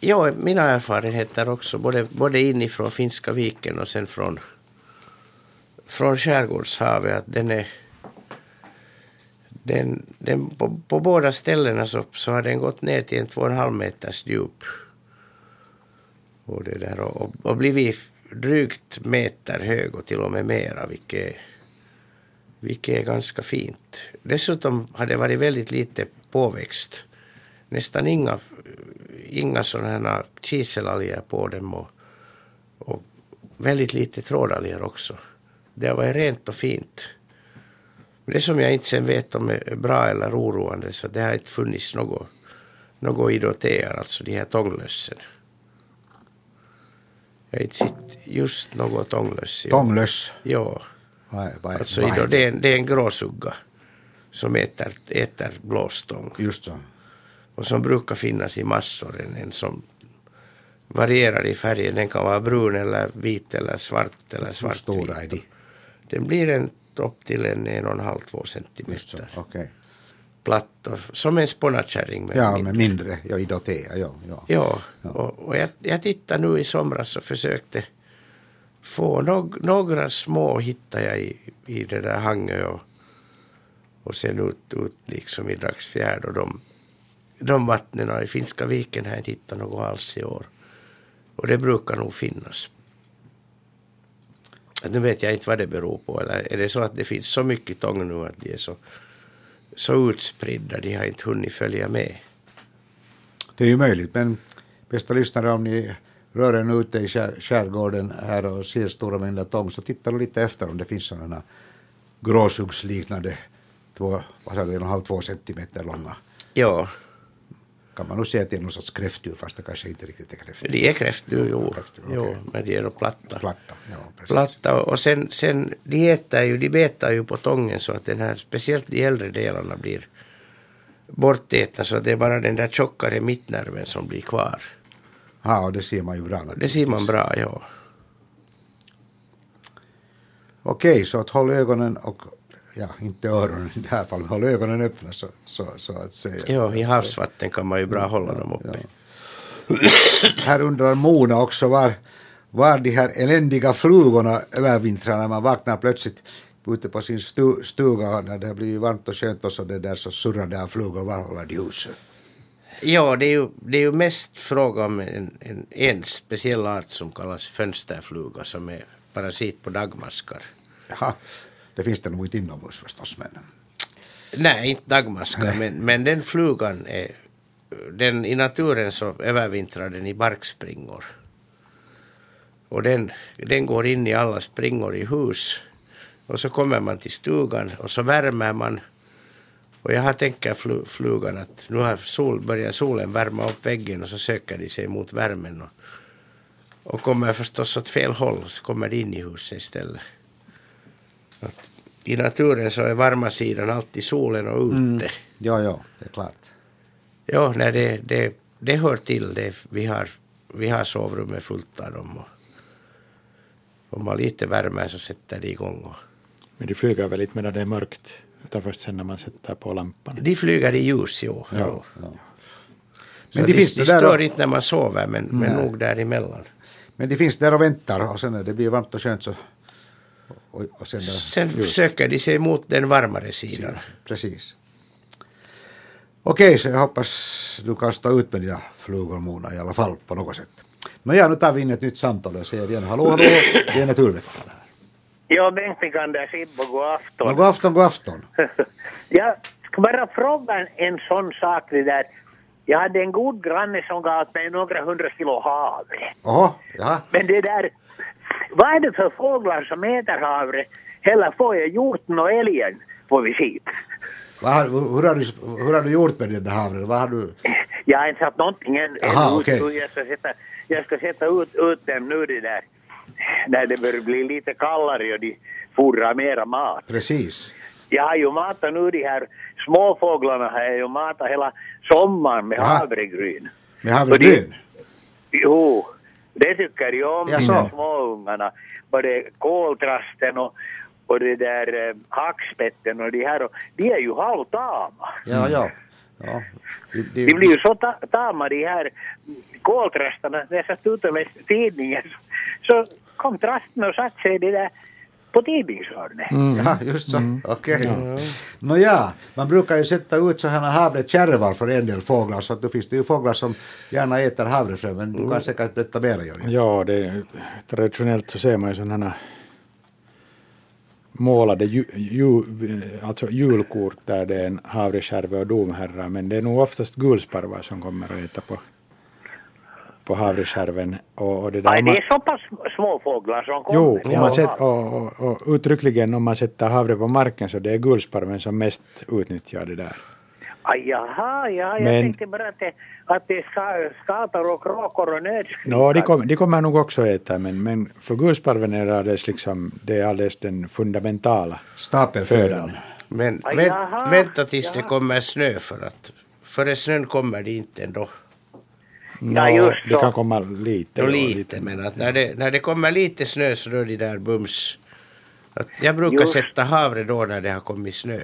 Ja, mina erfarenheter också, både, både inifrån Finska viken och sen från, från skärgårdshavet, att den är den, den, på, på båda ställena så, så har den gått ner till en två och en halv meters djup. Och, det där, och, och blivit drygt meter hög och till och med mera, vilket, är- vilket är ganska fint. Dessutom har det varit väldigt lite påväxt. Nästan inga, inga sådana här kiselalger på dem och, och väldigt lite trådalger också. Det har varit rent och fint. Men det som jag inte sen vet om är bra eller oroande så det har inte funnits något, något idoteer, alltså de här tånglössen. Jag har inte sett just något tånglöss. Tånglöss. Ja, Vad vad alltså vad är det, är, en- det är en gråsugga som äter, äter blåstång Just så. och som brukar finnas i massor. En, en som varierar i färgen. Den kan vara brun eller vit eller svart eller Hur svartvit. stora är de? Den blir en, upp till en en och en halv, två centimeter. Okej. Platt och, som en spånakärring. Ja, mindre. men mindre. Ja, idotea. Ja, ja. Ja, och, och jag, jag tittade nu i somras och försökte få nog, några små hittade jag i, i det där hanget och, och sen ut, ut liksom i Dragsfjärd och de, de vattnen i Finska viken har jag inte hittat något alls i år. Och det brukar nog finnas. Att Nu vet jag inte vad det beror på. Eller är det så att det finns så mycket tång nu att de är så, så utspridda, de har inte hunnit följa med. Det är ju möjligt, men bästa lyssnare om ni rör nu ute i skär, skärgården här och ser stora mängder tång så titta nu lite efter om det finns sådana gråsuggsliknande två, vad sa du, en och halv, två centimeter långa. Ja, Kan man nog säga att det är någon sorts kräftdjur fast det kanske inte riktigt är kräftdjur. De är kräftdjur, jo. Kräftdjur, jo okej. men de är då platta. Platta, ja precis. Platta och sen, sen de äter ju, de betar ju på tången så att den här, speciellt de äldre delarna blir bortätna så att det är bara den där tjockare mittnerven som blir kvar. Ja, och det ser man ju bra Det ser man bra, ja. Okej, så att håll ögonen och, ja, inte öronen i det här fallet, håll ögonen öppna så, så, så att säga. Ja, i havsvatten kan man ju bra hålla dem uppe. Här undrar Mona också var, var de här eländiga flugorna övervintrar när man vaknar plötsligt ute på sin stu, stuga när det blivit varmt och skönt och så det där så surrar av flugor. Var håller de huset? Ja, det är ju, det är ju mest fråga om en, en, en speciell art som kallas fönsterfluga som är parasit på dagmaskar. Jaha, det finns det nog inte inomhus förstås men. Nej, inte dagmaskar, men, men den flugan är... Den, I naturen så övervintrar den i barkspringor. Och den, den går in i alla springor i hus. Och så kommer man till stugan och så värmer man. Och jag har tänkt flu, flugan att nu har sol, börjar solen värma upp väggen och så söker de sig mot värmen. Och, och kommer förstås åt fel håll så kommer de in i huset istället. Att I naturen så är varma sidan alltid solen och ute. Ja, ja, det är klart. Ja, nej, det, det, det hör till. Det. Vi, har, vi har sovrummet fullt av dem. Och, om man lite värme så sätter de igång. Och, Men de flyger väl inte medan det är mörkt, utan först sen när man sätter på lampan. de flyger i ljus, jo. Ja. Ja. Så Men de, det finns de stör inte när man sover, men, men nog däremellan. Men de finns där och väntar och sen när det blir varmt och skönt så, Och, och sen, där, Sen söker de sig mot den varmare sidan. precis. Okej, så jag hoppas du kan stå ut med dina flugor Mona i alla fall på något sätt. Men ja, nu tar vi in ett nytt samtal och säger igen hallå, hallå, det är Naturväktarna. Ja, Bengt Nikander Sibbo, god afton. God afton, god afton. Jag ska bara fråga en, sån sak. Det där. Jag hade en god granne som gav mig några hundra kilo havre. Jaha, ja. Men det där, vad är det för fåglar som äter havre? Eller får jag hjorten och älgen på visit? Vad hur, har du, hur har du gjort med den där havren? Vad har du... Jag har inte satt någonting än. Aha, ut. Jag ska sätta, jag ska sätta ut, ut dem nu det där. När det börjar bli lite kallare och de fordrar mera mat. Precis. Jag har ju matat nu de här småfåglarna har jag ju matat hela sommaren med Jaha. havregryn. Med havregryn? Jo, det tycker jag om, de småungarna. Både koltrasten och, och det där eh, hackspetten och de här. Och, de är ju halvtama. Ja, ja. ja. Det, det, De blir ju så ta- tama de här koltrastarna. När jag satt ute läste tidningen så kom trasten och satte sig det där på tidningshörnet. Ja, just så. Okej. Nåja, man brukar ju sätta ut sådana havrekärvar för en del fåglar så att då finns det ju fåglar som gärna äter havrefrö men du kan säkert berätta mer Jörgen. Ja, det är, traditionellt så ser man ju sådana här målade ju, ju, alltså julkort där det är en havrekärve och domherrar men det är nog oftast gulsparvar som kommer att äta på, på havrekärven. Och, och det där, om det är så pass små fåglar som kommer. Jo, om man sätt, och, och, och uttryckligen om man sätter havre på marken så det är gulsparven som mest utnyttjar det där. Aj, jaha, ja, jag Men- tänkte bara att det, att det är skator och kråkor och nötskrikan. Nå, de, kom, de kommer nog också äta men, men för gulsparven är det alldeles, liksom, det är alldeles den fundamentala Stapelfödan. födan. Men Aj, vänt, jaha, vänta tills det jaha. kommer snö för att före snön kommer det inte ändå. Ja, just det kan komma lite. Då ja, lite, men att när det, när det kommer lite snö så då är det där bums. Att jag brukar Just. sätta havre då när det har kommit snö.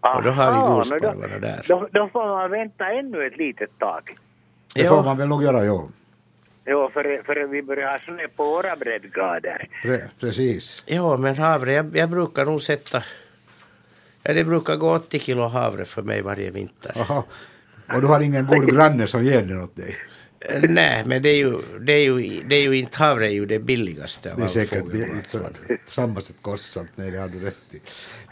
Och då har vi Aha, gulsparvarna där. Då, då får man vänta ännu ett litet tag. Det Ja. får man väl nog göra, jo. Jo, för, för vi börjar ha snö på våra breddgrader. Pre precis. Ja, men havre, jag, jag brukar nog sätta... Ja, det brukar gå 80 kilo havre för mig varje vinter. Aha. Och du har ingen god granne som ger den åt dig. Eh, Nej, men det är ju, det är ju, det är ju inte havre är ju det billigaste av Det är säkert det, inte samma sätt kostsamt. Nej, det har du rätt i.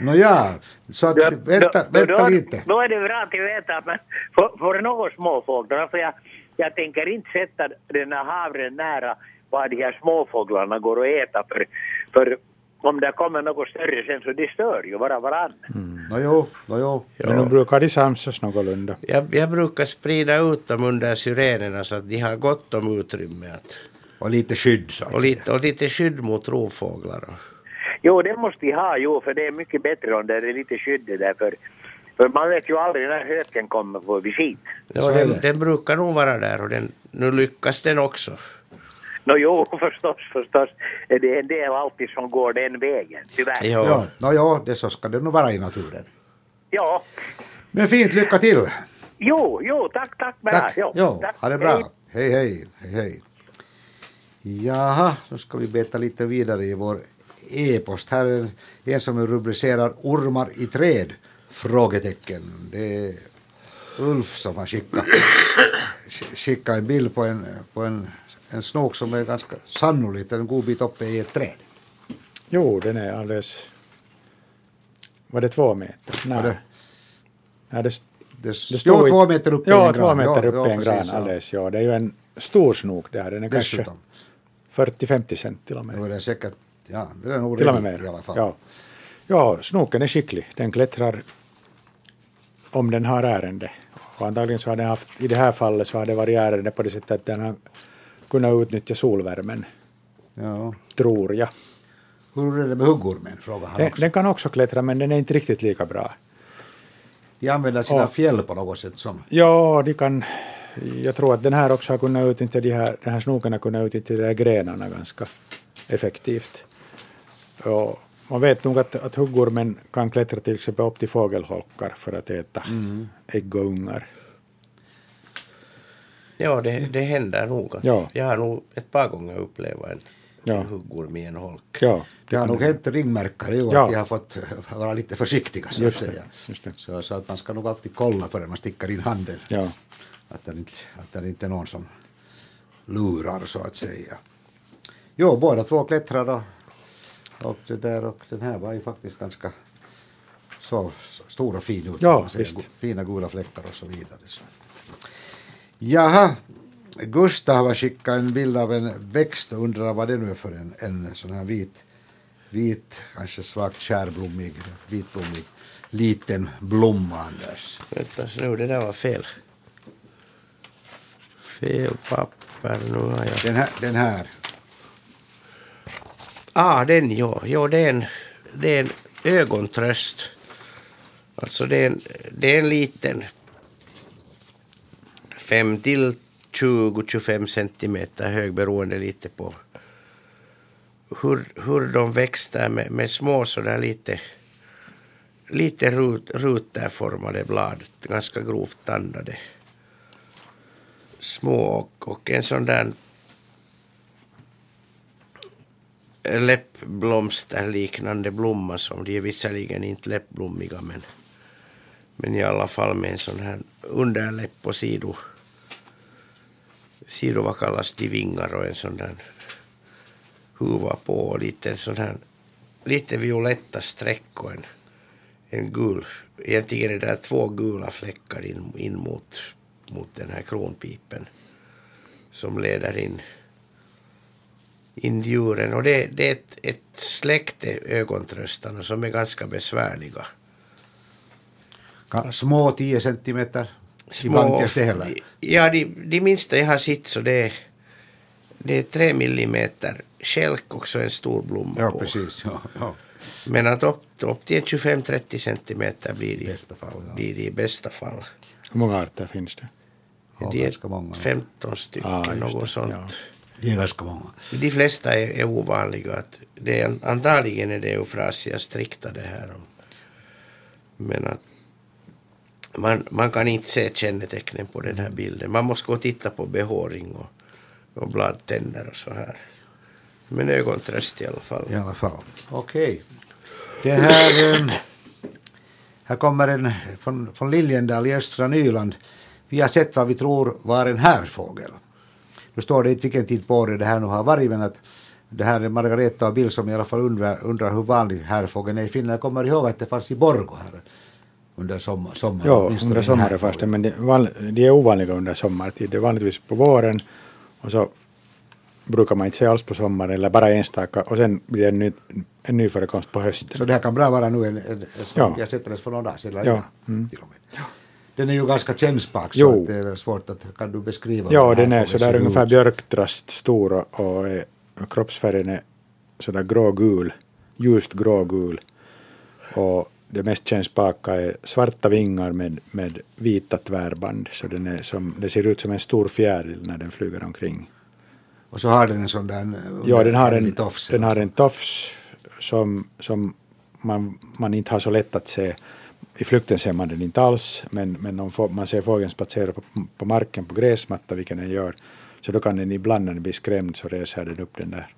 Nåja, så att, vänta, då, vänta då, lite. Då är det bra att veta att man får, får några småfåglar. För jag, jag tänker inte sätta den här havren nära vad de här småfåglarna går och äta. För, för om det kommer något större sen så de stör ju bara varann. Nå jo, nå jo. Men nu brukar de samsas någorlunda. Jag, jag brukar sprida ut dem under syrenerna så att de har gott om utrymme. Att, Och lite skydd så att och, lite, och lite skydd mot rovfåglar. Jo, det måste de ha, jo, för det är mycket bättre om det är lite skydd där. För, för man vet ju aldrig när höken kommer på visit. Ja, den, det. den brukar nog vara där och den, nu lyckas den också. Nå jo, förstås, förstås. är Det en del alltid som går den vägen, tyvärr. Ja. Ja, nå jo, det så ska det nog vara i naturen. Ja. Men fint, lycka till! Jo, jo, tack, tack. Bra. Tack! Jo, Jo, tack. ha det Hej. bra. Hej, hej, hej, hej. Jaha, nu ska vi beta lite vidare i vår e-post. Här är en som rubricerar ormar i träd? Frågetecken. Det är Ulf som har skickat, skickat en bild på en, på en, en snok som är ganska sannolikt en god bit uppe i ett träd. Jo, den är alldeles... Var det två meter? Nej. det- Nej, det, Det, det står i- två meter upp i ja, en gran. två meter Ja, upp i en gran precis, alldeles. Ja. Det är ju en stor snok där. Den är kanske Dessutom. 40-50 cent till och med. Är det säkert, ja, det är nog Till och med i alla fall. Ja. ja, snoken är skicklig. Den klättrar om den har ärende. Och antagligen så har den haft, i det här fallet så har det varit ärende på det sättet att den har kunnat utnyttja solvärmen, Ja. tror jag. Hur är det med huggormen? Frågar han Den, också. den kan också klättra men den är inte riktigt lika bra. De använder sina Ja. fjäll på något sätt som... Ja, de kan, jag tror att den här också har kunnat utnyttja de här, den här snoken har kunnat utnyttja de här grenarna ganska effektivt. Och man vet nog att, att huggormen kan klättra till exempel upp till fågelholkar för att äta ägg och ungar. Ja, det, det händer nog. Ja. Jag har nog ett par gånger upplevt en Ja. huggorm i en holk. Ja, Det har nog hänt ringmärkare ju Ja. att de har fått vara lite försiktiga så att Just det, säga. just det. Så, så att man ska nog alltid kolla före man stickar in handen. ja. Att det inte, att det inte är någon som lurar så att säga. Jo, båda två klättrar och, och det där och den här var ju faktiskt ganska så stor och fin ut. Ja, Fina gula fläckar och så vidare. Så. Jaha, Gustav har skickat en bild av en växt och undrar vad det nu är för en, en sån här vit, vit, kanske svagt kärblommig, vitblommig liten blomma, Anders. Vänta nu, det där var fel. Fel papper, nu har jag... Den här, den här Ah, den ja. Jo, det är en, det är en ögontröst. Alltså det är en, det är en liten 5 till 20-25 centimeter hög beroende lite på hur, hur de växte med, med små sådär lite lite rut, ruterformade blad, ganska grovt tandade. Små och, och en sån där läppblomsterliknande blomma som de är visserligen inte läppblommiga men, men i alla fall med en sån här underläpp och sido, sido vad kallas de vingar och en sån där huva på och lite sån här lite violetta streck och en, en gul, egentligen är det där två gula fläckar in, in mot, mot den här kronpipen som leder in indjuren. Och det, det är ett, ett släkte ögontröstarna som är ganska besvärliga. Små 10 centimeter i vankaste heller. Ja, de, de minsta jag har sett så det är, det är tre millimeter skälk också en stor blomma Ja, på. precis. Ja, ja. Men att upp, upp till 25-30 centimeter blir de, I bästa fall, ja. blir de i bästa fall. Hur många arter finns det? Ja, de är ganska många. 15 stycken, Ah, något det, sånt. ja. Det är ganska många. De flesta är, är ovanliga. Att det är, antagligen är det eufrasia strikta det här. Men att man, man kan inte se kännetecknen på den här bilden. Man måste gå och titta på behåring och, och bladtänder och så här. Men ögontröst i alla fall. I alla fall. Okej. Det här... eh, Här kommer en från, från Liljendal i östra Nyland. Vi har sett vad vi tror var en härfågel. Nu står det inte vilken tid på året det här nu har varit, men att det här är Margareta och Bill som i alla fall undrar, undrar hur vanlig härfågeln är i Finland. Jag kommer ihåg att det fanns i Borgå här under sommar, sommaren. Ja, under en sommaren det, men det, val, de är ovanliga under sommartid. Det är vanligtvis på våren och så brukar man inte se alls på sommaren eller bara enstaka och sen blir det en ny, en ny förekomst på hösten. Så det här kan bra vara nu en, en, en Ja. jag sett den för några dagar sedan. Ja. Mm. till och med. Den är ju ganska kännsspak så Jo. att det är svårt att, kan du beskriva Ja, hur den är sådär ungefär ut? björktrast stor och, och är, kroppsfärgen är sådär grågul, ljust grågul. Och det mest kännspaka är svarta vingar med, med vita tvärband. Så den är som, det ser ut som en stor fjäril när den flyger omkring. Och så har den en sån där... Ja, den har en, tofs. den har en tofs som, som man, man inte har så lätt att se. I flykten ser man den inte alls, men, men om man ser fågeln spatsera på, på marken på gräsmatta, vilken den gör, så då kan den ibland när den blir skrämd så reser den upp den där.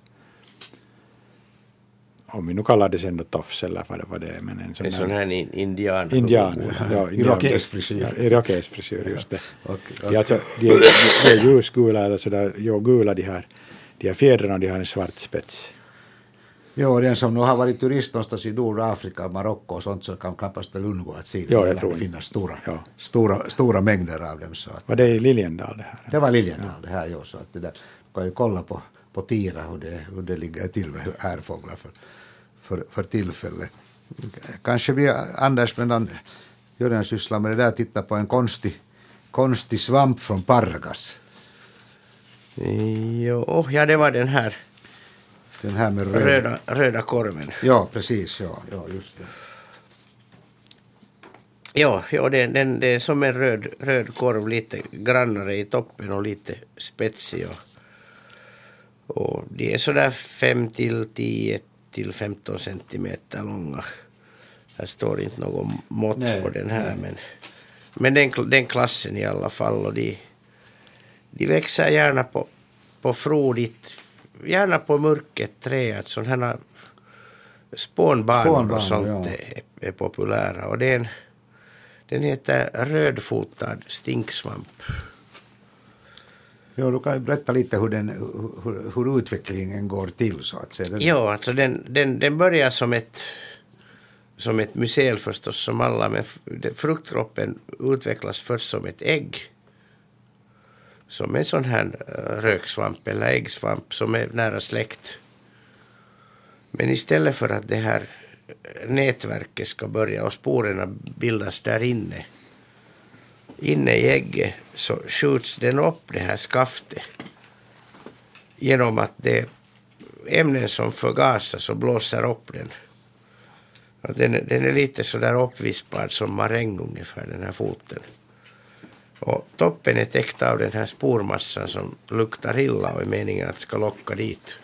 Om vi nu kallar det sen då tofs eller vad det, vad det är. Men en sån En sån här in, indian. Indian. [LAUGHS] Ja, Irokesfrisyr. Ja, irokesfrisyr, just det. Och- De, är alltså, de, är, de är ljusgula eller sådär, jo, gula de här. De här fjädrarna de har en svart spets. Jo, den som nu har varit turist någonstans i Nordafrika, Marocko och sånt så kan knappast väl undgå att se det. Ja, jag Det inte. finnas stora, Ja. stora, stora mängder av dem. Så att, Var det i Liljendal det här? det var Liljendal det här, jo, så att det där, kan ju kolla på, på Tira hur det, hur det ligger till med härfåglar för, för, för tillfället. Kanske vi, Anders, medan Jörgen sysslar med det där, titta på en konstig, konstig svamp från Pargas. Jo, ja, det var den här Den här med röd. röda, röda korven. Ja, precis, ja, ja just det. Ja, ja det, den, det är som en röd, röd korv, lite grannare i toppen och lite spetsig. Och, och de är sådär 5 till 10 till 15 centimeter långa. Här står inte något mått Nej, på den här men, men den, den klassen i alla fall. Och de, de växer gärna på, på frodigt gärna på mörket trä, att sådana här spånbanor, Spånbanor, och sånt ja. är, är populära. Och det är en, den heter rödfotad stinksvamp. Ja, du kan ju berätta lite hur, den, hur, hur utvecklingen går till så att säga. Ja, alltså den, den, den börjar som ett, som ett mycel förstås som alla, men fruktkroppen utvecklas först som ett ägg. Som en sån här eh, röksvamp eller äggsvamp som är nära släkt. Men istället för att det här eh, nätverket ska börja och sporerna bildas där inne, inne i ägget, så skjuts den upp det här skaftet genom att det ämnen som förgasas och blåser upp den. Och den, är- den är lite så där uppvispad som maräng ungefär, den här foten. Och toppen är täckt av den här spormassan som luktar illa och är meningen att ska locka dit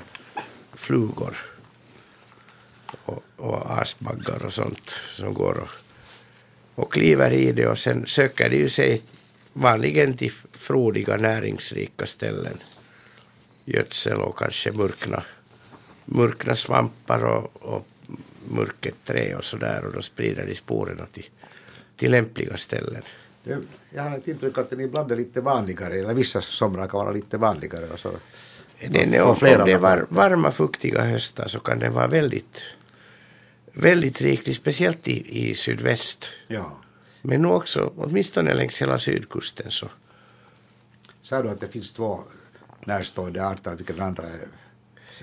flugor och, och asbaggar och sånt som går och, och kliver i det och sen söker de ju sig vanligen till frodiga näringsrika ställen gödsel och kanske murkna, murkna svampar och, och murket trä och sådär och då sprider de sporerna till, till lämpliga ställen. jag har ett intryck att den ibland är lite vanligare, eller vissa somrar kan vara lite vanligare. Och så, Den är, om, det är var, varma fuktiga höstar så kan den vara väldigt, väldigt riklig, speciellt i, i sydväst. Ja. Men nu också, åtminstone längs hela sydkusten så. Sa du att det finns två närstående arter, vilka den andra är?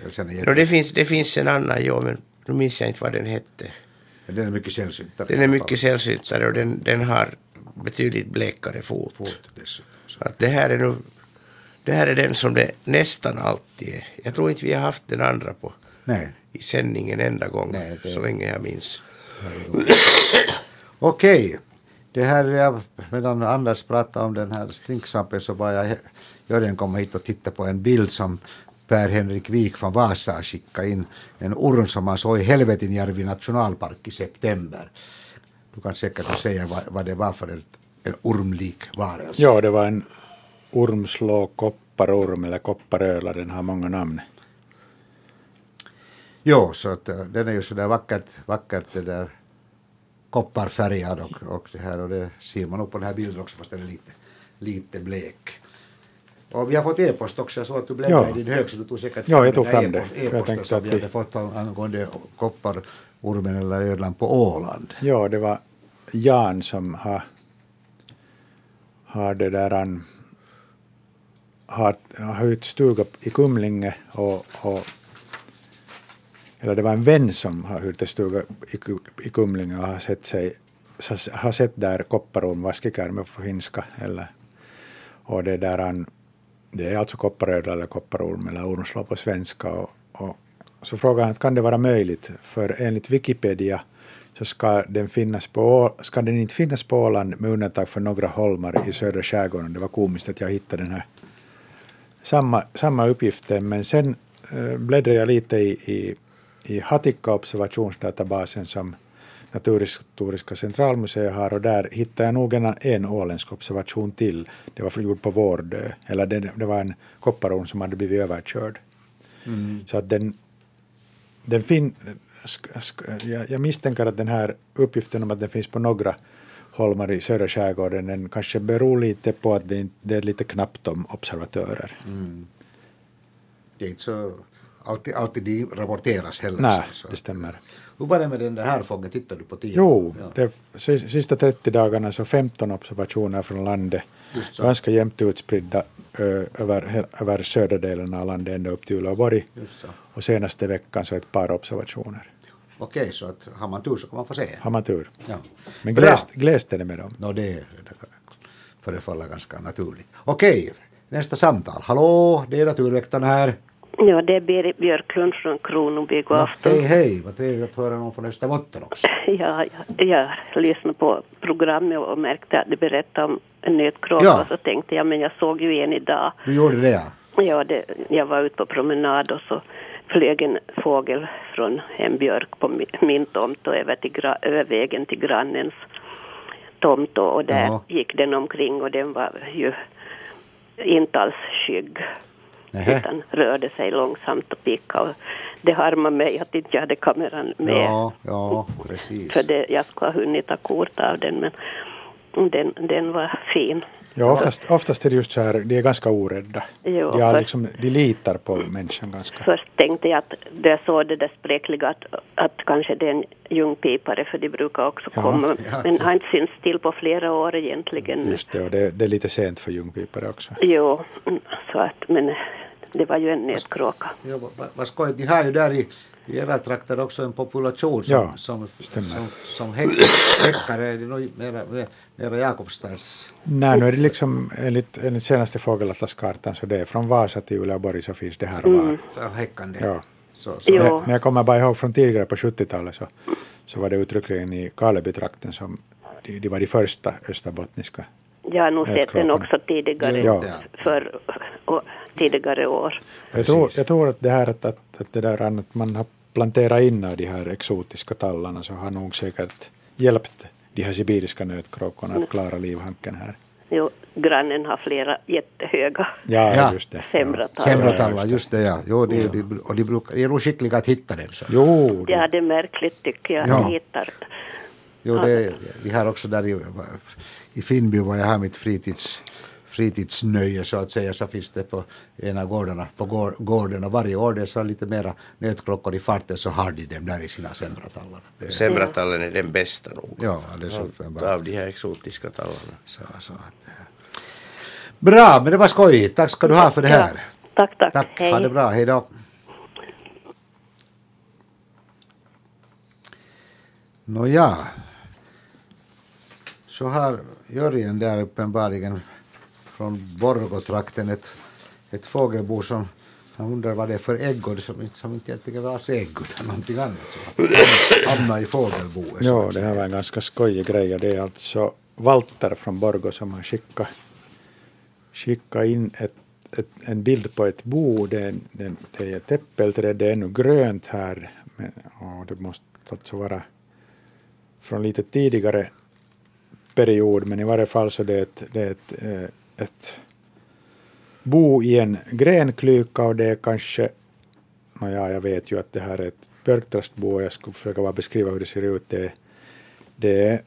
Är No, det, finns, det finns en annan, jo, men nu minns jag inte vad den hette. Men den är mycket sällsyntare. Den är mycket sällsyntare och den, den har betydligt blekare fot. Fot. Att det här är nu det här är den som det nästan alltid är. Jag tror inte vi har haft den andra på Nej. I sändningen enda gång Nej, det- så länge jag minns. [CLEARS THROAT] Okej. Det här, jag, medan Anders pratade om den här stinksvampen så var jag, Jörgen kom hit och tittade på en bild som Per-Henrik Wik från Vasa skickade in. En orm som man såg i Helvetinjärvi nationalpark i september. Du kan säkert säga vad, vad det var för en, en ormlik varelse. Ja, det var en ormslå kopparorm eller kopparöla, den har många namn. Jo, så att, den är ju sådär vackert, vackert det där kopparfärgad och, och det här och det ser man nog på den här bilden också fast den är lite, lite blek. Och vi har fått e-post också, jag såg att du bläddrade Ja. i din hög så du tog säkert Ja, jag tog fram det. e-post- För jag E-posten som vi hade fått ang- angående kopparormen eller ödlan på Åland. Ja, det var Jan som har, har det där han har, har hyrt stuga i Kumlinge och, och eller det var en vän som har hyrt en stuga i, Kumlinge och har sett sig har sett där kopparorm, vaskikärme på finska eller och det där han det är alltså kopparödla eller kopparorm eller ormslå på svenska och, och så frågade han kan det vara möjligt för enligt Wikipedia så ska den, finnas på, ska den inte finnas på Åland med undantag för några holmar i södra skärgården. Det var komiskt att jag hittade den här samma, samma uppgiften men sen eh, bläddrade jag lite i, i, i Hatikka observationsdatabasen som Naturhistoriska centralmuseet har och där hittade jag nog en, en åländsk observation till. Det var gjord på Vårdö, eller det, det var en kopparorm som hade blivit överkörd. Så att den, den fin, jag, jag misstänker att den här uppgiften om att den finns på några holmar i södra skärgården den kanske beror lite på att det, det är lite knappt om observatörer. Det är inte så alltid, alltid de rapporteras heller. Nej, så, så. det stämmer. Hur var det med den där fågeln? Tittar du på tiden? Jo, Ja. det, sis- sista 30 dagarna så 15 observationer från landet. Just så. Ganska jämnt utspridda ö, över, över södra delen av landet ända upp till Uleåborg. Just så. Och senaste veckan så ett par observationer. Okej, så att har man tur så kan man få se. Har man tur. Ja. Men glest är det med dem. Nå, det, det förefaller ganska naturligt. Okej, nästa samtal. Hallå, det är Naturväktarna här. Ja, det är Berit Björklund från Kronoby. God afton. hej, hej. Vad trevligt att höra någon från Österbotten också. [LAUGHS] Ja, jag, jag lyssnade på programmet och märkte att det berättade om en nötkråka Ja. och så tänkte jag, men jag såg ju en idag. Du gjorde det, ja. Ja, det, jag var ute på promenad och så flög en fågel från en björk på min, min tomt och över, till, över vägen till grannens tomt och, och där Ja. gick den omkring och den var ju inte alls skygg. Nähä. utan rörde sig långsamt och pickade. Och det harmade mig att inte jag hade kameran med. Ja, ja, precis. För det, jag skulle ha hunnit ta kort av den men den, den var fin. Ja, oftast, oftast är det just så här, de är ganska orädda. Jo, de, har liksom, de litar på människan ganska. Först tänkte jag att då jag såg det där spräckliga att, att kanske det är en ljungpipare för de brukar också Ja, komma. ja. Men har inte synts till på flera år egentligen. Just det, och det, det är lite sent för ljungpipare också. Jo, så att, men det var ju en nötkråka. Ja, vad, vad skojigt. De har ju där i, i era trakter också en population som, Ja, som, stämmer. som, som häck, häckare. Är det nog mera, mera Jakobstads? Nej, nu är det liksom enligt, enligt senaste fågelatlaskartan så det är från Vasa till Uleåborg så finns det här och var. för häckande. Ja. Så, så. Jo. Men, jag kommer bara ihåg från tidigare på 70-talet så, så var det uttryckligen i Karlebytrakten som de, de var de första österbottniska. Jag har nog sett den också tidigare, Ja. för, och, tidigare år. Jag tror, jag tror att det här att, att, att det där att man har planterat in de här exotiska tallarna så har nog säkert hjälpt de här sibiriska nötkråkorna att klara livhanken här. Jo, grannen har flera jättehöga Ja, Ja. just det. sämre tal. Sämretallar, just det ja. Jo, det, de, och de, brukar, de är nog skickliga att hitta den. Så. Jo, Ja, det är märkligt tycker jag. Ja. Ja. Hittar. Jo, det, vi har också där i, i Finnby var jag har mitt fritids, fritidsnöje så att säga så finns det på en av gårdarna på gård, gården och varje år det är så lite mera nötklockor i farten så har de dem där i sina sämratallar. Det, Semratallen är den bästa nog. ja, det är så uppenbart. Av de här exotiska tallarna. Så, så att. Bra, men det var skojigt. Tack ska du ha för det här. Ja. Tack, tack. Tack, Hej. ha det bra, hej då. Nåja, så har Jörgen där uppenbarligen från Borgotrakten ett, ett fågelbo som han undrar vad det är för ägg det som, som inte egentligen var ägg utan någonting annat. Han hamnade i fågelboet. Ja, det här var en ganska skojig grej. Det är alltså Walter från Borgå som har skickat, skickat in ett, ett, en bild på ett bo. Det är, det, det är ett äppelträd, det är ännu grönt här. Men, och det måste alltså vara från lite tidigare period, men i varje fall så det är ett, det är ett, eh, ett bo i en grenklyka och det är kanske, nåja, jag vet ju att det här är ett björktrastbo och jag skulle försöka bara beskriva hur det ser ut. Det är, det är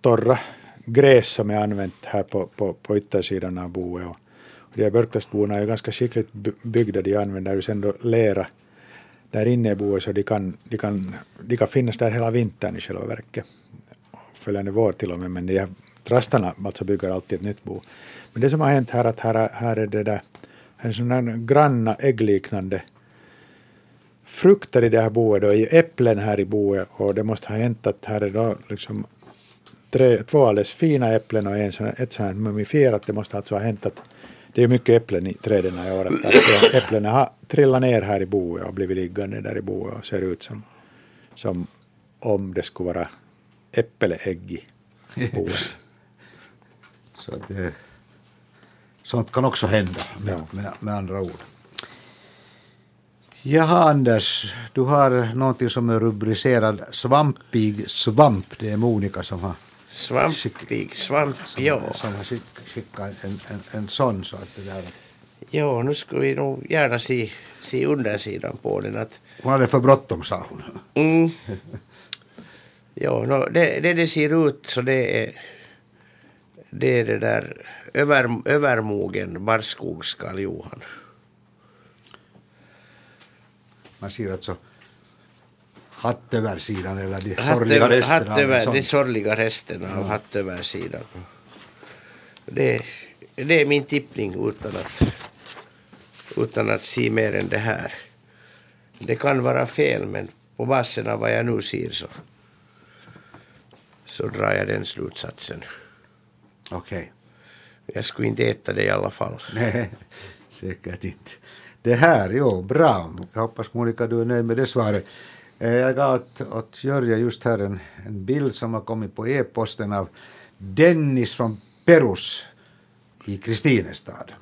torra gräs som är använt här på, på, på yttersidan av boet. Och, de här björktrastborna är ju ganska skickligt byggda. De använder ju sen då lera där inne i boet så de kan, de, kan, de kan finnas där hela vintern i själva verket. Följande vår till och med, men de trastarna alltså bygger alltid ett nytt bo. Men det som har hänt här att här, är- här är det där, här är sådana granna äggliknande frukter i det här boet och i äpplen här i boet och det måste ha hänt att här är då liksom tre, två alldeles fina äpplen och en sån, ett sånt här mumifierat. Det måste alltså ha hänt att det är mycket äpplen i träden i året. Äpplena har trillat ner här i boet och blivit liggande där i boet och ser ut som, som om det skulle vara äppelägg i boet. Så det, sånt kan också hända med, Ja. med, med andra ord. Jaha Anders, du har någonting som är rubricerad svampig svamp. Det är Monica som har, Svampig svamp, ja. som har skick- skickat en, en, en sån. Så att det där, Ja, nu skulle vi nog gärna se, se undersidan på den. Att, hon hade för bråttom sa hon. mm, ja, no, det, det det ser ut så det är det, är det där över, övermogen barrskogsskalljohan. Man ser alltså hattöversidan eller de sorgliga resterna. hattöver, de sorgliga resterna av hattöversidan. Det, det är min tippning utan att, utan att se mer än det här. Det kan vara fel men på basen av vad jag nu ser så, så drar jag den slutsatsen. Okej. Jag skulle inte äta det i alla fall. [LAUGHS] Nej, säkert inte. Det här, jo, bra. Jag hoppas Monica du är nöjd med det svaret. Eh, Jag gav åt, åt Jörja just här en, en bild som har kommit på e-posten av Dennis från Perus i Kristinestad.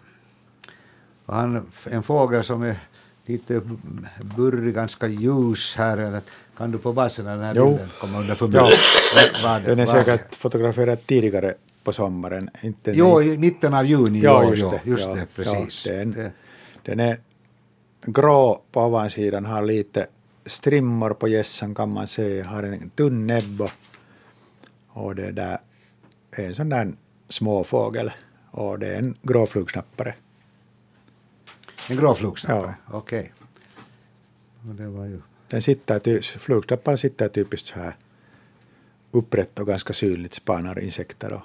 Och han, en fågel som är lite burrig, ganska ljus här. Kan du på basen av den här Jo. bilden Ja. med vad, Den är säkert fotograferad tidigare på sommaren. Inte Jo, i mitten av juni. Ja, just det. just Ja, det precis. ja, det är en- Det- Den är grå på ovansidan, har lite strimmor på gässan kan man se, har en tunn näbb och, det där är en sån där småfågel och det är en gråflugsnappare. En gråflugsnappare? Ja. Okej. Okay. det var ju... Den sitter, ty, flugknapparen sitter typiskt så här upprätt och ganska synligt spanar insekter. Och...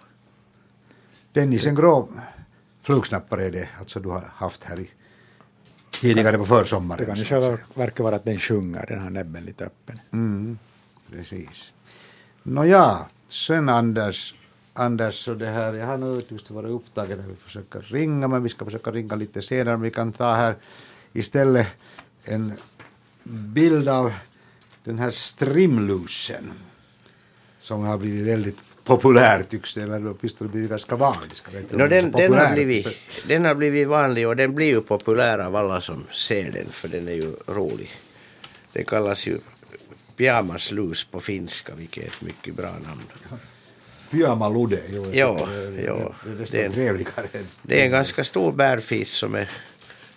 Dennis, en grå flugsnappare är det alltså du har haft här i, tidigare på försommaren. Det kan i själva verket vara att den sjunger, den har näbben lite öppen. Mm, precis. Nåja, sen Anders, Anders så det här, jag har nu just varit upptagen att vi försöker ringa, men vi ska försöka ringa lite senare. Vi kan ta här istället en bild av den här strimlusen som har blivit väldigt populär tycks det, eller åtminstone blivit ganska vanlig. No, den, den, har blivit, den har blivit vanlig och den blir ju populär av alla som ser den för den är ju rolig. Den kallas ju pyjamaslus på finska vilket är ett mycket bra namn. Pyjamalude, jo. Jo, jo. Det, är, det, är det är en ganska stor bärfis som är